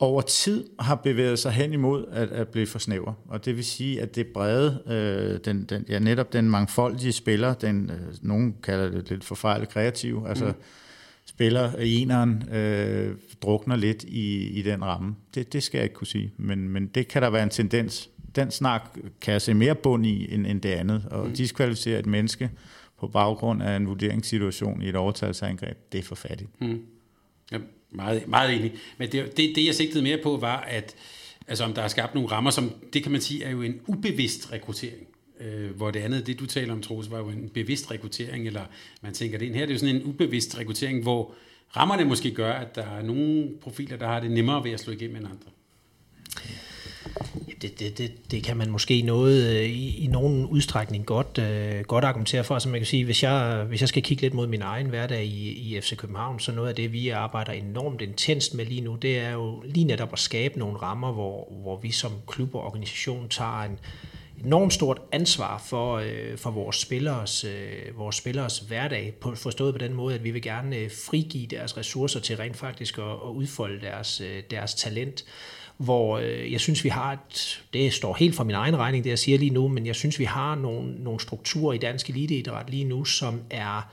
over tid har bevæget sig hen imod at, at blive for snæver. Og det vil sige, at det brede, øh, den, den, ja, netop den mangfoldige spiller, den, øh, nogen kalder det lidt forfejlet kreativ, altså mm spiller eneren øh, drukner lidt i, i den ramme. Det, det skal jeg ikke kunne sige, men, men det kan der være en tendens den snak kan jeg se mere bund i end, end det andet. Og mm. diskvalificere et menneske på baggrund af en vurderingssituation i et overtalsangreb, det er for fattigt. Mm. Ja, meget, meget enig. Men det, det, det, jeg sigtede mere på, var, at altså, om der er skabt nogle rammer, som, det kan man sige, er jo en ubevidst rekruttering. Øh, hvor det andet, det du taler om, Troels, var jo en bevidst rekruttering, eller man tænker det her, det er jo sådan en ubevidst rekruttering, hvor rammerne måske gør, at der er nogle profiler, der har det nemmere ved at slå igennem end andre. Ja, det, det, det, det kan man måske noget øh, i, i nogen udstrækning godt, øh, godt argumentere for. Så man kan sige, hvis jeg, hvis jeg skal kigge lidt mod min egen hverdag i, i FC København, så noget af det, vi arbejder enormt intenst med lige nu, det er jo lige netop at skabe nogle rammer, hvor, hvor vi som klub og organisation tager en, enormt stort ansvar for, øh, for vores, spillers, øh, vores spillers hverdag, på, forstået på den måde, at vi vil gerne øh, frigive deres ressourcer til rent faktisk at, at udfolde deres, øh, deres talent. Hvor øh, jeg synes, vi har et, det står helt fra min egen regning, det jeg siger lige nu, men jeg synes, vi har nogle, nogle strukturer i dansk eliteidræt lige nu, som er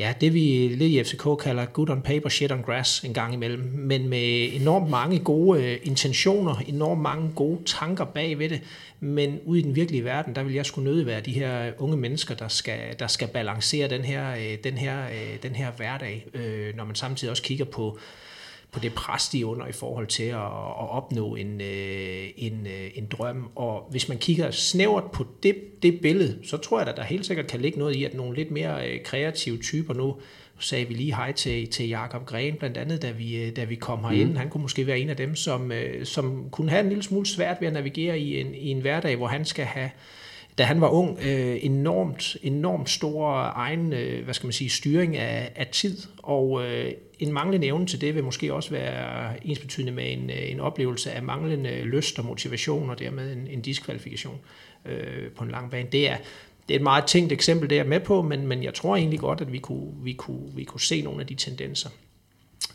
ja, det vi lidt i FCK kalder good on paper, shit on grass en gang imellem, men med enormt mange gode øh, intentioner, enormt mange gode tanker bag ved det, men ude i den virkelige verden, der vil jeg skulle nødig være de her øh, unge mennesker, der skal, der skal balancere den her, øh, den her, den her hverdag, når man samtidig også kigger på på det pres, de er under i forhold til at, at opnå en, øh, en, øh, en drøm. Og hvis man kigger snævert på det, det billede, så tror jeg, at der helt sikkert kan ligge noget i, at nogle lidt mere øh, kreative typer nu, sagde vi lige hej til, til Jakob Gren, blandt andet, da vi, da vi kom herind. Mm. Han kunne måske være en af dem, som, som kunne have en lille smule svært ved at navigere i en, i en hverdag, hvor han skal have da han var ung, øh, enormt, enormt stor egen, øh, hvad skal man sige, styring af, af tid, og øh, en manglende evne til det vil måske også være ensbetydende med en, øh, en oplevelse af manglende lyst og motivation, og dermed en, en diskvalifikation øh, på en lang bane. Det er, det er et meget tænkt eksempel, det er med på, men, men jeg tror egentlig godt, at vi kunne, vi kunne, vi kunne se nogle af de tendenser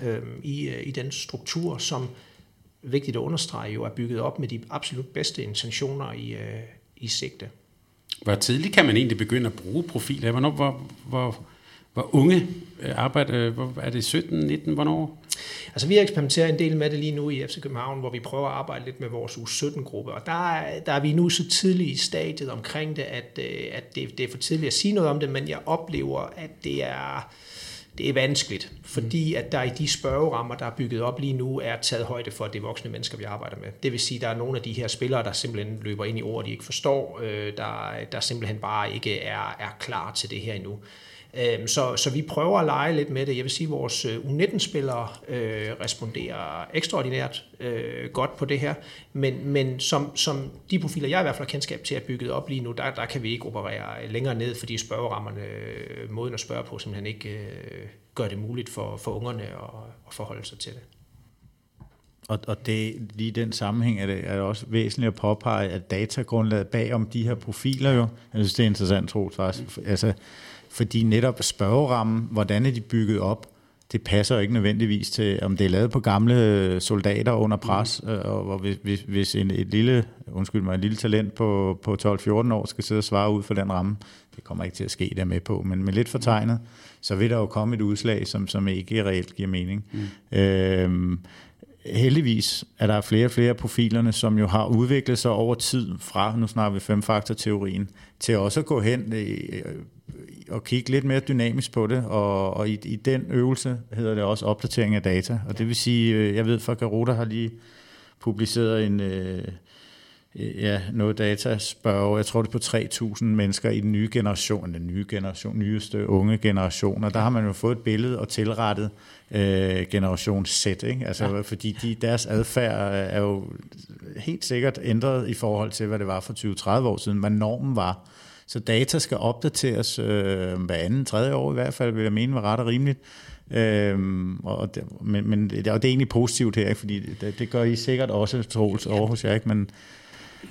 øh, i, øh, i den struktur, som vigtigt at understrege jo er bygget op med de absolut bedste intentioner i, øh, i sigte. Hvor tidligt kan man egentlig begynde at bruge profiler? Hvornår, hvor, hvor, hvor unge øh, arbejder, øh, hvor, er det 17, 19, hvornår? Altså vi eksperimenterer en del med det lige nu i FC København, hvor vi prøver at arbejde lidt med vores U17-gruppe, og der, der er vi nu så tidligt i stadiet omkring det, at, øh, at det, det er for tidligt at sige noget om det, men jeg oplever, at det er, det er vanskeligt, fordi at der i de spørgerammer, der er bygget op lige nu, er taget højde for, at det er voksne mennesker, vi arbejder med. Det vil sige, at der er nogle af de her spillere, der simpelthen løber ind i ord, de ikke forstår, øh, der, der simpelthen bare ikke er, er klar til det her endnu. Øhm, så, så vi prøver at lege lidt med det. Jeg vil sige, at vores øh, U19-spillere øh, responderer ekstraordinært øh, godt på det her, men, men som, som de profiler, jeg i hvert fald har kendskab til at bygget op lige nu, der, der kan vi ikke operere længere ned, fordi spørgerammerne, øh, måden at spørge på, simpelthen ikke øh, gør det muligt for, for ungerne at, at forholde sig til det. Og, og det, lige den sammenhæng er det, er det også væsentligt at påpege, at datagrundlaget bag om de her profiler jo, jeg synes det er interessant, tror jeg, altså fordi netop spørgerammen, hvordan er de bygget op, det passer ikke nødvendigvis til, om det er lavet på gamle soldater under pres, mm. og, og hvis, hvis en, et lille, undskyld mig, et lille talent på, på 12-14 år skal sidde og svare ud for den ramme, det kommer ikke til at ske der med på, men med lidt fortegnet, så vil der jo komme et udslag, som, som ikke reelt giver mening. Mm. Øhm, heldigvis er der flere og flere af profilerne, som jo har udviklet sig over tid fra, nu snakker vi femfaktor-teorien, til også at gå hen og kigge lidt mere dynamisk på det, og, og i, i den øvelse hedder det også opdatering af data. Og det vil sige, øh, jeg ved for Garuda har lige publiceret en, øh, ja, noget data spørger, jeg tror det er på 3.000 mennesker i den nye generation, den nye generation, nyeste unge generation, og der har man jo fået et billede og tilrettet øh, generation Z, ikke? Altså, ja. fordi de, deres adfærd er jo helt sikkert ændret i forhold til, hvad det var for 20-30 år siden, hvad normen var. Så data skal opdateres øh, hver anden, tredje år i hvert fald, vil jeg mene var ret og rimeligt. Øhm, og det, men, men det, og det er egentlig positivt her, ikke? fordi det, det gør I sikkert også, Troels, over hos jer, ikke? men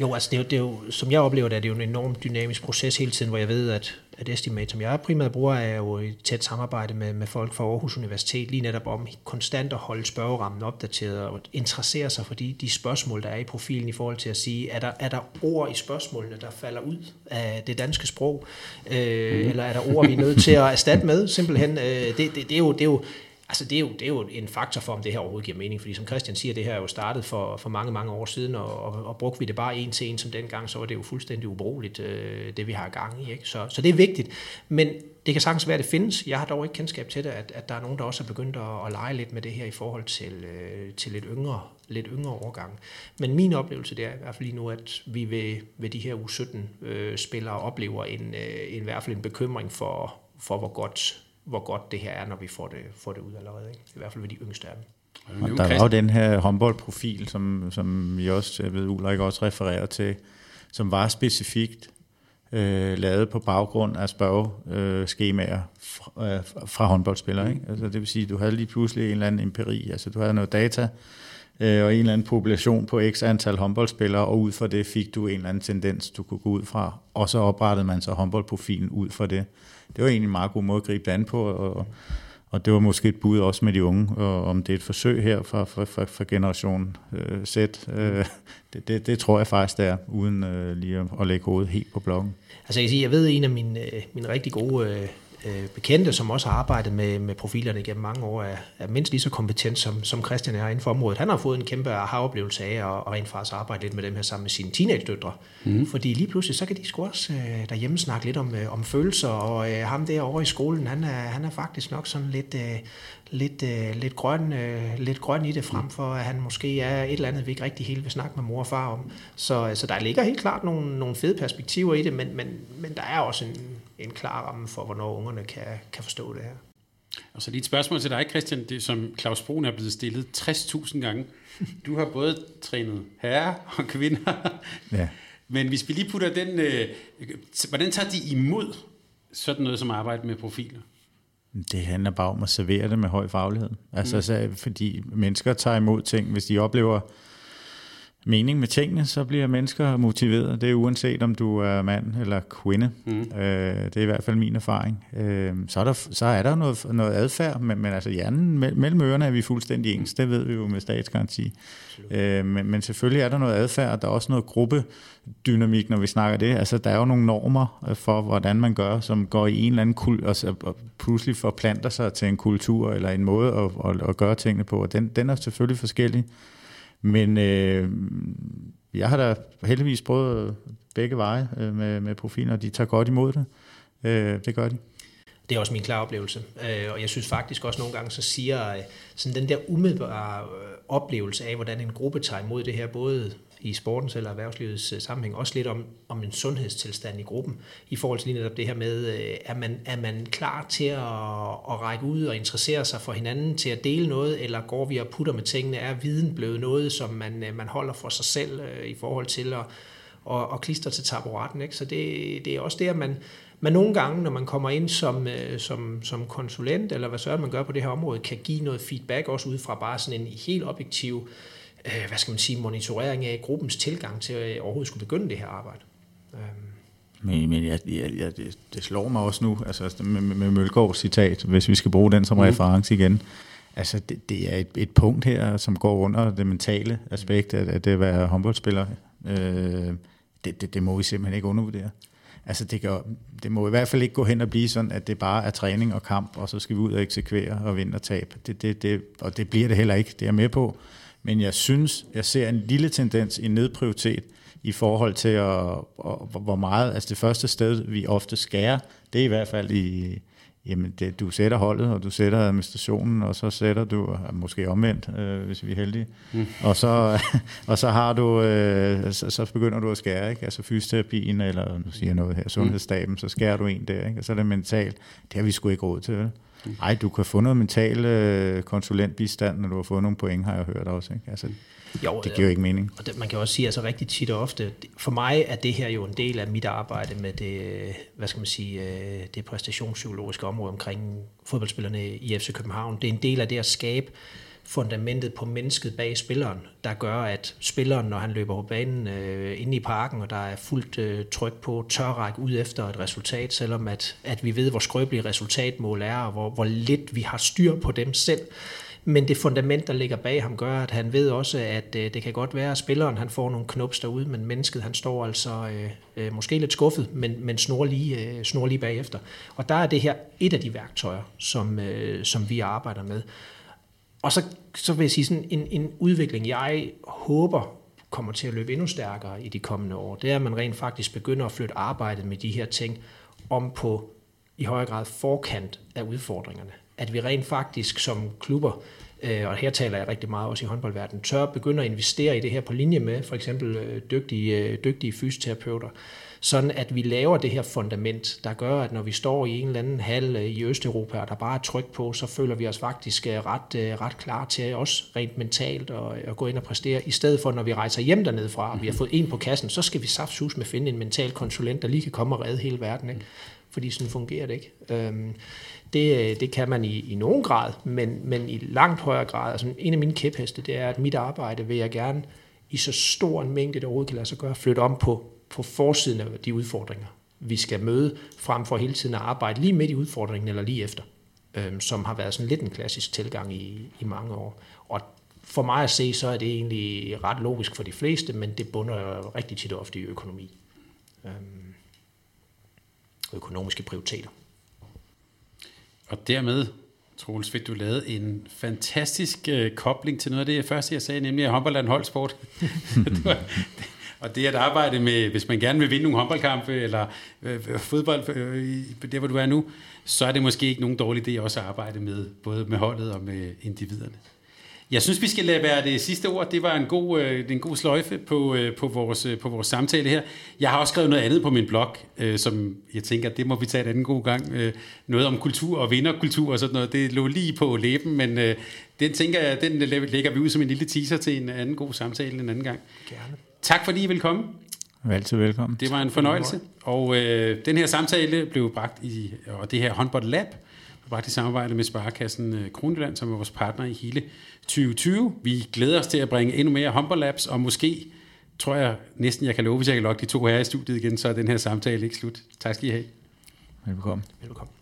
jo, altså det er, jo, det er jo, som jeg oplever det, er det jo en enormt dynamisk proces hele tiden, hvor jeg ved, at, at Estimate, som jeg primært bruger, er jo i tæt samarbejde med, med folk fra Aarhus Universitet, lige netop om konstant at holde spørgerammen opdateret og interessere sig for de, de spørgsmål, der er i profilen i forhold til at sige, er der, er der ord i spørgsmålene, der falder ud af det danske sprog, øh, mm. eller er der ord, vi er nødt til at erstatte med, simpelthen. Øh, det, det, det, er jo, det er jo Altså det er, jo, det er jo en faktor for, om det her overhovedet giver mening, fordi som Christian siger, det her er jo startet for, for mange, mange år siden, og, og, og brugte vi det bare en til en som dengang, så var det jo fuldstændig ubrugeligt, øh, det vi har gang i. Ikke? Så, så det er vigtigt, men det kan sagtens være, at det findes. Jeg har dog ikke kendskab til det, at, at der er nogen, der også er begyndt at, at lege lidt med det her i forhold til, øh, til lidt yngre lidt yngre årgang. Men min oplevelse det er i hvert fald lige nu, at vi ved, ved de her U17-spillere øh, oplever en, øh, en, i hvert fald en bekymring for, for hvor godt hvor godt det her er, når vi får det, får det ud allerede. Ikke? I hvert fald ved de yngste af dem. Og der er jo den her håndboldprofil, som, som vi også, jeg ved, Ulrik også refererer til, som var specifikt øh, lavet på baggrund af spørgeskemaer fra, øh, fra håndboldspillere. Ikke? Altså, det vil sige, at du havde lige pludselig en eller anden empiri, altså du havde noget data, øh, og en eller anden population på x antal håndboldspillere, og ud fra det fik du en eller anden tendens, du kunne gå ud fra, og så oprettede man så håndboldprofilen ud fra det det var egentlig en meget god måde at gribe det an på, og, og det var måske et bud også med de unge, og om det er et forsøg her fra, fra, fra, fra generation øh, Z, øh, det, det, det tror jeg faktisk, det er, uden øh, lige at, at lægge hovedet helt på blokken. Altså jeg, siger, jeg ved, en af mine, øh, mine rigtig gode øh, øh, bekendte, som også har arbejdet med, med profilerne gennem mange år, er, er mindst lige så kompetent, som, som Christian er inden for området. Han har fået en kæmpe aha-oplevelse af at, at rent faktisk arbejde lidt med dem her sammen med sine teenage-døtre. Mm. Fordi lige pludselig, så kan de sgu også øh, derhjemme snakke lidt om, øh, om følelser, og øh, ham derovre i skolen, han er, han er faktisk nok sådan lidt... Øh, lidt, øh, lidt, grøn, øh, lidt grøn i det, frem for at han måske er et eller andet, vi ikke rigtig helt vil snakke med mor og far om. Så, så der ligger helt klart nogle, nogle fede perspektiver i det, men, men, men der er også en, en klar ramme for, hvornår ungerne kan, kan forstå det her. Og så lige et spørgsmål til dig, Christian, det, som Claus Brun er blevet stillet 60.000 gange. Du har både trænet herrer og kvinder. Ja. Men hvis vi lige putter den... Øh, hvordan tager de imod sådan noget som arbejde med profiler? Det handler bare om at servere det med høj faglighed. Altså, mm. så, fordi mennesker tager imod ting, hvis de oplever mening med tingene, så bliver mennesker motiveret. Det er uanset om du er mand eller kvinde. Mm. Øh, det er i hvert fald min erfaring. Øh, så, er der, så er der noget, noget adfærd, men, men altså hjernen mellem ørerne er vi fuldstændig ens. Det ved vi jo med statsgaranti. Øh, men, men selvfølgelig er der noget adfærd, og der er også noget dynamik, når vi snakker det. Altså der er jo nogle normer øh, for, hvordan man gør, som går i en eller anden kul, altså, og pludselig forplanter sig til en kultur eller en måde at, at, at gøre tingene på. Og den, den er selvfølgelig forskellig. Men øh, jeg har da heldigvis prøvet øh, begge veje øh, med, med profiler, og de tager godt imod det. Øh, det gør de. Det er også min klare oplevelse. Øh, og jeg synes faktisk også nogle gange, så siger øh, sådan den der umiddelbare oplevelse af, hvordan en gruppe tager imod det her, både i sportens eller erhvervslivets øh, sammenhæng, også lidt om, om en sundhedstilstand i gruppen, i forhold til lige netop det her med, øh, er man, er man klar til at, at række ud og interessere sig for hinanden, til at dele noget, eller går vi og putter med tingene? Er viden blevet noget, som man, øh, man holder for sig selv i forhold til at, og, og klister til taburetten. Ikke? Så det, det er også det, at man, man nogle gange, når man kommer ind som, som, som konsulent, eller hvad så man gør på det her område, kan give noget feedback også ud fra bare sådan en helt objektiv, øh, hvad skal man sige, monitorering af gruppens tilgang til at overhovedet skulle begynde det her arbejde. Øhm. Men, men jeg, jeg, jeg, det, det slår mig også nu, altså med, med Mølgaards citat, hvis vi skal bruge den som mm. reference igen. Altså, det, det er et, et punkt her, som går under det mentale aspekt af, af det at være håndboldspiller. Øh, det, det, det må vi simpelthen ikke undervurdere. Altså det, gør, det må i hvert fald ikke gå hen og blive sådan, at det bare er træning og kamp, og så skal vi ud og eksekvere og vinde og tabe. Det, det, det, og det bliver det heller ikke, det er jeg med på. Men jeg synes, jeg ser en lille tendens i nedprioritet i forhold til, at, hvor meget, altså det første sted, vi ofte skærer, det er i hvert fald i, Jamen, det, du sætter holdet, og du sætter administrationen, og så sætter du, måske omvendt, øh, hvis vi er heldige, mm. og, så, <laughs> og så har du, øh, så, så begynder du at skære, ikke? altså fysioterapien, eller nu siger jeg noget her, sundhedsstaben, så skærer du en der, ikke? og så er det mentalt, det har vi sgu ikke råd til, vel? Nej, du kan få noget mental øh, konsulentbistand, når du har fået nogle point, har jeg hørt også. Ikke? Altså, jo, det giver jo ikke mening. Og det, man kan også sige, altså rigtig tit og ofte, for mig er det her jo en del af mit arbejde med det, hvad skal man sige, øh, det præstationspsykologiske område omkring fodboldspillerne i FC København. Det er en del af det at skabe fundamentet på mennesket bag spilleren, der gør, at spilleren, når han løber på banen øh, inde i parken, og der er fuldt øh, tryk på, tør række ud efter et resultat, selvom at, at vi ved, hvor skrøbelige resultatmål er, og hvor, hvor lidt vi har styr på dem selv Men det fundament, der ligger bag ham, gør, at han ved også, at øh, det kan godt være, at spilleren han får nogle knups derude, men mennesket han står altså øh, øh, måske lidt skuffet, men, men snor, lige, øh, snor lige bagefter. Og der er det her et af de værktøjer, som, øh, som vi arbejder med. Og så, så vil jeg sige sådan en, en udvikling, jeg håber kommer til at løbe endnu stærkere i de kommende år, det er, at man rent faktisk begynder at flytte arbejdet med de her ting om på i højere grad forkant af udfordringerne. At vi rent faktisk som klubber, øh, og her taler jeg rigtig meget også i håndboldverdenen, tør begynde at investere i det her på linje med for eksempel øh, dygtige, øh, dygtige fysioterapeuter, sådan at vi laver det her fundament, der gør, at når vi står i en eller anden hal i Østeuropa, og der bare er tryk på, så føler vi os faktisk ret, ret klar til også rent mentalt at, at gå ind og præstere, i stedet for når vi rejser hjem dernede fra, og vi har fået en på kassen, så skal vi saftsus med finde en mental konsulent, der lige kan komme og redde hele verden. Ikke? fordi sådan fungerer det ikke. Øhm, det, det kan man i, i nogen grad, men, men i langt højere grad. Altså en af mine kæpheste, det er, at mit arbejde vil jeg gerne i så stor en mængde, det overhovedet kan lade sig gøre, flytte om på, på forsiden af de udfordringer, vi skal møde, frem for hele tiden at arbejde lige midt i udfordringen eller lige efter, øhm, som har været sådan lidt en klassisk tilgang i, i mange år. Og for mig at se, så er det egentlig ret logisk for de fleste, men det bunder rigtig tit ofte i økonomi. Øhm, økonomiske prioriteter. Og dermed, Troels, fik du lavet en fantastisk øh, kobling til noget af det første, jeg sagde, nemlig at håndbold er en holdsport. <laughs> <laughs> og det at arbejde med, hvis man gerne vil vinde nogle håndboldkampe, eller øh, øh fodbold, øh, der hvor du er nu, så er det måske ikke nogen dårlig idé også at arbejde med, både med holdet og med individerne. Jeg synes, vi skal lade være det sidste ord. Det var en god, øh, en god sløjfe på, øh, på, vores, øh, på vores samtale her. Jeg har også skrevet noget andet på min blog, øh, som jeg tænker, det må vi tage en anden god gang. Øh, noget om kultur og vinderkultur og sådan noget. Det lå lige på læben, men øh, den tænker jeg, den lægger vi ud som en lille teaser til en anden god samtale en anden gang. Gerne. Tak fordi I vil komme. Altid velkommen. Det var en fornøjelse. Og øh, den her samtale blev bragt i, og det her håndbold lab, blev bragt i samarbejde med Sparekassen øh, Kronjylland, som er vores partner i hele 2020. Vi glæder os til at bringe endnu mere Humber og måske tror jeg næsten, jeg kan love, hvis jeg kan lokke de to her i studiet igen, så er den her samtale ikke slut. Tak skal I have. Velkommen. Velkommen.